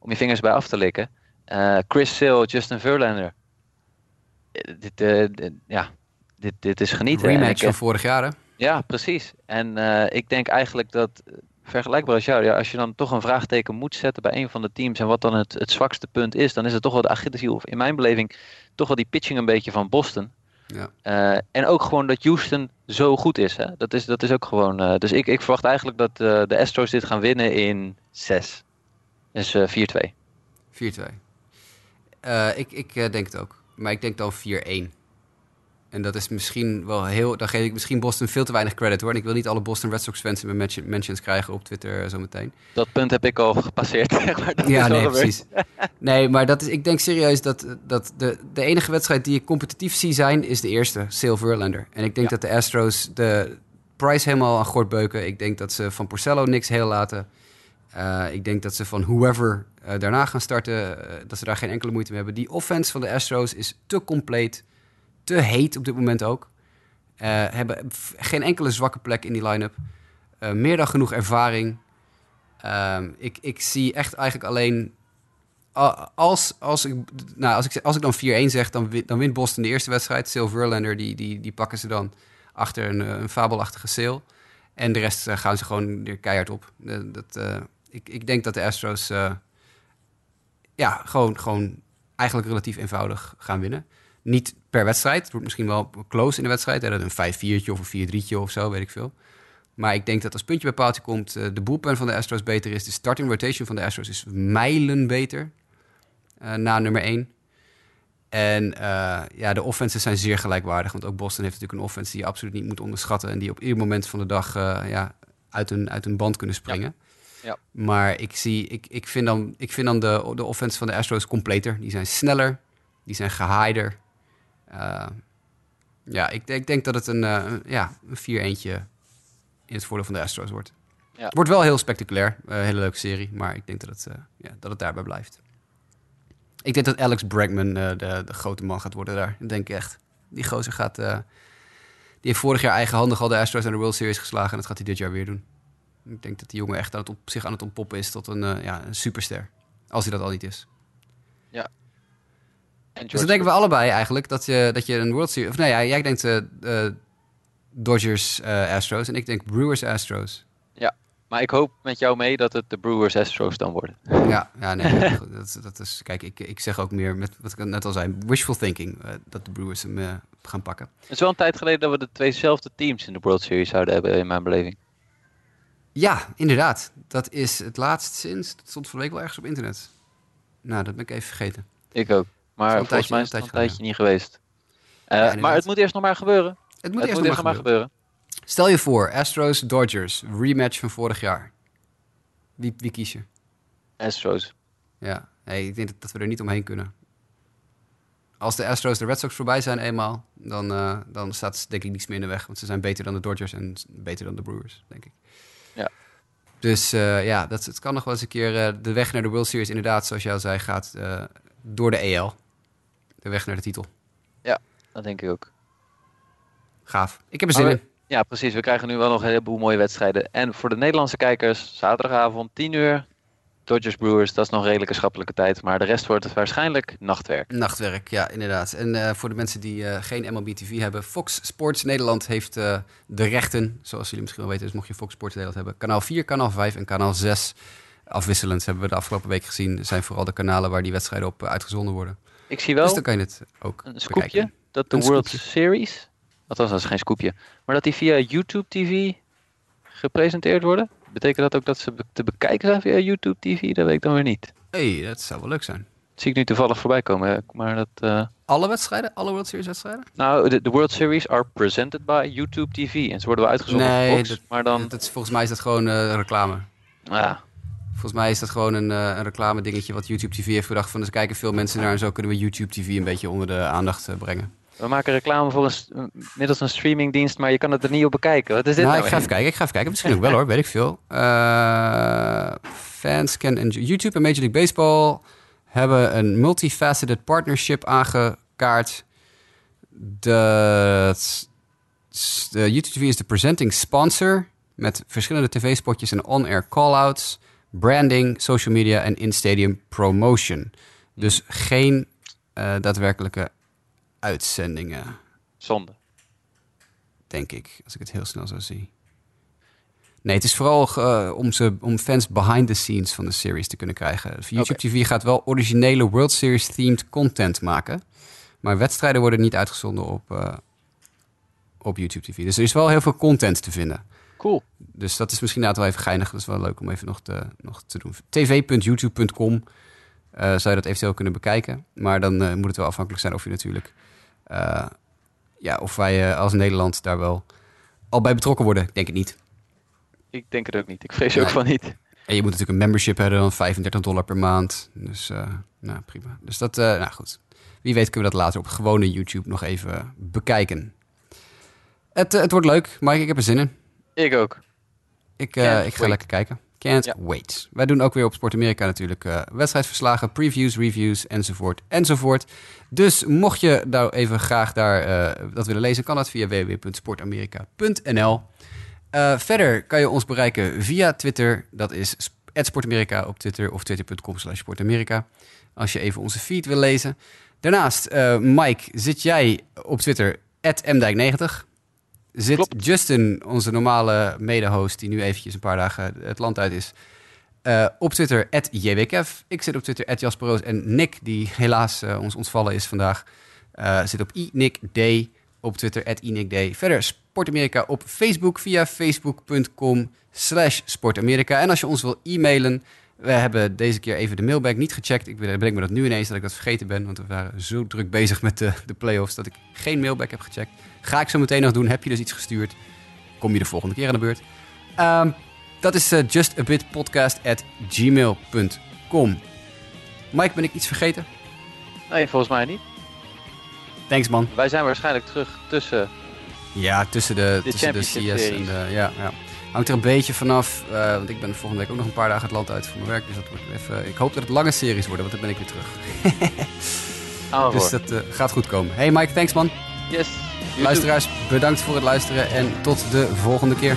[SPEAKER 4] om je vingers bij af te likken. Chris Sale, Justin Verlander. Dit, dit- ja, dit, dit is genieten. En
[SPEAKER 3] Rematch
[SPEAKER 4] ik,
[SPEAKER 3] van vorig jaar, hè?
[SPEAKER 4] ja, precies. En eh, ik denk eigenlijk dat, vergelijkbaar als jou, ja, als je dan toch een vraagteken moet zetten bij een van de teams en wat dan het, het zwakste punt is, dan is het toch wel de Achilleshiel, of in mijn beleving toch wel die pitching een beetje van Boston.
[SPEAKER 3] Ja.
[SPEAKER 4] Eh, en ook gewoon dat Houston zo goed is. Hè? Dat, is dat is ook gewoon. eh, dus ik, ik verwacht eigenlijk dat de Astros dit gaan winnen in 6. Dus eh 4-2.
[SPEAKER 3] 4-2. Eh, ik ik denk het ook. Maar ik denk dan 4-1. En dat is misschien wel heel... Dan geef ik misschien Boston veel te weinig credit hoor. En ik wil niet alle Boston Red Sox fans in mijn mention- mentions krijgen op Twitter eh, zometeen.
[SPEAKER 4] Dat punt heb ik al gepasseerd. (laughs) zeg maar. Dat
[SPEAKER 3] ja,
[SPEAKER 4] is
[SPEAKER 3] nee, precies. Nee, maar dat is, ik denk serieus dat, dat de, de enige wedstrijd die ik competitief zie zijn... is de eerste, Sale Verlander. En ik denk
[SPEAKER 4] Ja.
[SPEAKER 3] dat de Astros de Price helemaal aan gort beuken. Ik denk dat ze van Porcello niks heel laten. Eh, ik denk dat ze van whoever eh, daarna gaan starten... dat ze daar geen enkele moeite mee hebben. Die offense van de Astros is te compleet, te heet op dit moment ook. Eh, hebben geen enkele zwakke plek in die line-up. Eh, meer dan genoeg ervaring. Ehm, ik, ik zie echt eigenlijk alleen... Als, als, ik, nou, als, ik, als ik dan 4-1 zeg, dan, win- dan wint Boston de eerste wedstrijd. Sil Verlander, die, die, die pakken ze dan achter een, eh, een fabelachtige sale. En de rest gaan ze gewoon weer keihard op. Dat, ik, ik denk dat de Astros ja, gewoon, gewoon eigenlijk relatief eenvoudig gaan winnen. Niet per wedstrijd. Het wordt misschien wel close in de wedstrijd. Hè, dat een 5-4'tje of een 4-3'tje of zo, weet ik veel. Maar ik denk dat als puntje bij paaltje komt, eh, de boelpen van de Astros beter is. De starting rotation van de Astros is mijlen beter eh, na nummer 1. En eh, ja, de offenses zijn zeer gelijkwaardig. Want ook Boston heeft natuurlijk een offense die je absoluut niet moet onderschatten. En die op ieder moment van de dag ja, uit, een, uit een band kunnen springen.
[SPEAKER 4] Ja.
[SPEAKER 3] Maar ik, zie, ik, ik vind dan, ik vind dan de, de offense van de Astros completer. Die zijn sneller, die zijn gehaider. Eh, ja, ik, ik denk dat het een, eh, een- ja, een 4-1'tje in het voordeel van de Astros wordt.
[SPEAKER 4] Ja.
[SPEAKER 3] Het wordt wel heel spectaculair. Een hele leuke serie. Maar ik denk dat het, eh, ja, dat het daarbij blijft. Ik denk dat Alex Bregman eh, de, de grote man gaat worden daar. Dat denk ik echt. Die gozer gaat... eh, die heeft vorig jaar eigenhandig al de Astros naar de World Series geslagen. En dat gaat hij dit jaar weer doen. Ik denk dat die jongen echt aan het op, zich aan het ontpoppen is tot een, eh, ja, een superster. Als hij dat al niet is.
[SPEAKER 4] En
[SPEAKER 3] Dus dan denken we allebei eigenlijk dat je, dat je een World Series... Of ja, jij denkt eh, eh, Dodgers eh, Astros en ik denk Brewers Astros.
[SPEAKER 4] Maar ik hoop met jou mee dat het de Brewers Astros dan worden.
[SPEAKER 3] Ja, (laughs) ja nee. dat, dat is, kijk, ik, ik zeg ook meer met wat ik net al zei, wishful thinking. dat de Brewers hem gaan pakken.
[SPEAKER 4] Het is wel een tijd geleden dat we de tweezelfde teams in de World Series zouden hebben in mijn beleving.
[SPEAKER 3] Ja, inderdaad. Dat is het laatst sinds. Dat stond van week wel ergens op internet. Nou, dat ben ik even vergeten.
[SPEAKER 4] Ik ook. Maar volgens
[SPEAKER 3] tijdje-
[SPEAKER 4] mij is
[SPEAKER 3] een
[SPEAKER 4] het een tijdje niet geweest. Eh, maar het moet eerst nog maar gebeuren.
[SPEAKER 3] Het moet
[SPEAKER 4] het
[SPEAKER 3] eerst
[SPEAKER 4] moet
[SPEAKER 3] nog
[SPEAKER 4] eerst
[SPEAKER 3] maar
[SPEAKER 4] nog maar
[SPEAKER 3] gebeuren.
[SPEAKER 4] gebeuren.
[SPEAKER 3] Stel je voor, Astros Dodgers, rematch van vorig jaar. Wie, wie kies je?
[SPEAKER 4] Astros.
[SPEAKER 3] Ja, nee, ik denk dat, we er niet omheen kunnen. Als de Astros de Red Sox voorbij zijn eenmaal, dan, eh, dan staat denk ik niets meer in de weg. Want ze zijn beter dan de Dodgers en beter dan de Brewers, denk ik.
[SPEAKER 4] Ja.
[SPEAKER 3] Dus eh, ja, dat, het kan nog wel eens een keer... eh, de weg naar de World Series, inderdaad, zoals jij al zei, gaat eh, door de EL. De weg naar de titel.
[SPEAKER 4] Dat denk ik ook.
[SPEAKER 3] Gaaf. Ik heb er zin in.
[SPEAKER 4] Ja, precies. We krijgen nu wel nog een heleboel mooie wedstrijden. En voor de Nederlandse kijkers, zaterdagavond 10 uur. Dodgers Brewers, dat is nog redelijke schappelijke tijd. Maar de rest wordt het waarschijnlijk nachtwerk.
[SPEAKER 3] Nachtwerk, ja, inderdaad. En eh, voor de mensen die eh, geen MLB TV hebben, Fox Sports Nederland heeft eh, de rechten, zoals jullie misschien wel weten, dus mocht je Fox Sports Nederland hebben, kanaal 4, kanaal 5 en kanaal 6 afwisselend hebben we de afgelopen week gezien. zijn vooral de kanalen waar die wedstrijden op uitgezonden worden.
[SPEAKER 4] Ik zie wel
[SPEAKER 3] dus dan kan je het ook
[SPEAKER 4] een scoopje
[SPEAKER 3] bekijken.
[SPEAKER 4] dat de
[SPEAKER 3] Een
[SPEAKER 4] World
[SPEAKER 3] scoopje.
[SPEAKER 4] Series, althans dat is geen scoopje, maar dat die via YouTube TV gepresenteerd worden. Betekent dat ook dat ze te bekijken zijn via YouTube TV? Dat weet ik dan weer niet.
[SPEAKER 3] hey, dat zou wel leuk zijn.
[SPEAKER 4] Dat zie ik nu toevallig voorbij komen. Maar dat, eh,
[SPEAKER 3] Alle wedstrijden? Alle World Series wedstrijden?
[SPEAKER 4] nou, de, de World Series are presented by YouTube TV. En ze worden wel uitgezonden
[SPEAKER 3] Nee,
[SPEAKER 4] op Fox,
[SPEAKER 3] dat-
[SPEAKER 4] maar dan...
[SPEAKER 3] Dat volgens mij is dat gewoon eh, reclame.
[SPEAKER 4] Ja,
[SPEAKER 3] Volgens mij is dat gewoon een, eh, een reclame dingetje wat YouTube TV heeft bedacht van, er kijken veel mensen naar en zo kunnen we YouTube TV een beetje onder de aandacht eh, brengen.
[SPEAKER 4] we maken reclame voor een, middels een streamingdienst, maar je kan het er niet op bekijken. Wat is dit
[SPEAKER 3] nou,
[SPEAKER 4] nou?
[SPEAKER 3] ik ga even kijken. Ik ga even kijken. Misschien ook wel hoor, weet ik veel. Eh, fans can enjoy. YouTube en Major League Baseball hebben een multifaceted partnership aangekaart. De, de YouTube TV is de presenting sponsor met verschillende tv-spotjes en on-air call-outs, branding, social media en in-stadium promotion. Dus geen eh, daadwerkelijke uitzendingen
[SPEAKER 4] Zonde.
[SPEAKER 3] denk ik, als ik het heel snel zo zie. Nee, het is vooral eh, om, ze, om fans behind the scenes van de series te kunnen krijgen. YouTube. TV gaat wel originele World Series themed content maken. Maar wedstrijden worden niet uitgezonden op, eh, op YouTube TV. Dus er is wel heel veel content te vinden.
[SPEAKER 4] Cool.
[SPEAKER 3] Dus dat is misschien inderdaad wel even geinig. Dat is wel leuk om even nog te, nog te doen. tv.youtube.com eh, zou je dat eventueel kunnen bekijken. Maar dan eh, moet het wel afhankelijk zijn of je natuurlijk... eh, ja, of wij als Nederland daar wel al bij betrokken worden. Ik denk het niet.
[SPEAKER 4] Ik denk het ook niet. Ik vrees ook van niet.
[SPEAKER 3] En je moet natuurlijk een membership hebben van 35 dollar per maand. Dus eh, nou, prima. Dus dat, eh, nou goed. Wie weet kunnen we dat later op gewone YouTube nog even bekijken. Het, het wordt leuk, Mike. Ik heb er zin in.
[SPEAKER 4] Ik ook.
[SPEAKER 3] Ik, eh, ik ga
[SPEAKER 4] wait.
[SPEAKER 3] lekker kijken. Can't
[SPEAKER 4] Ja.
[SPEAKER 3] wait. Wij doen ook weer op Sport Amerika natuurlijk eh, wedstrijdverslagen, previews, reviews enzovoort enzovoort. Dus mocht je nou even graag daar eh, dat willen lezen, kan dat via www.sportamerika.nl. Eh, verder kan je ons bereiken via Twitter. Dat is @sportamerika op Twitter of twitter.com slash sportamerika. Als je even onze feed wil lezen. Daarnaast, eh, Mike, zit jij op Twitter @mdijk90. Zit
[SPEAKER 4] Klopt.
[SPEAKER 3] Justin, onze normale mede-host, die nu eventjes een paar dagen het land uit is, eh, op Twitter @jwkev. Ik zit op Twitter @jasperoos en Nick, die helaas eh, ons ontvallen is vandaag, eh, zit op iNickD op Twitter @iNickD. Verder Sport Amerika op Facebook via facebook.com slash sportamerika. En als je ons wil e-mailen, we hebben deze keer even de mailbag niet gecheckt. Ik bedenk me dat nu ineens dat ik dat vergeten ben, want we waren zo druk bezig met de, de playoffs dat ik geen mailbag heb gecheckt. Ga ik zo meteen nog doen. Heb je dus iets gestuurd? Kom je de volgende keer aan de beurt. Ehm, dat is eh, justabitpodcast at gmail.com. Mike, ben ik iets vergeten?
[SPEAKER 4] Nee, volgens mij niet.
[SPEAKER 3] Thanks man.
[SPEAKER 4] Wij zijn waarschijnlijk terug tussen...
[SPEAKER 3] Ja, tussen de,
[SPEAKER 4] De
[SPEAKER 3] tussen de CS en de... Ja, ja. Hangt er een beetje vanaf, eh, want ik ben volgende week ook nog een paar dagen het land uit voor mijn werk. Dus dat wordt even, ik hoop dat het lange series worden, want dan ben ik weer terug. (laughs)
[SPEAKER 4] Oh,
[SPEAKER 3] Dus dat eh, gaat goed komen. Hey Mike, thanks man.
[SPEAKER 4] Yes.
[SPEAKER 3] Luisteraars, bedankt voor het luisteren en tot de volgende keer.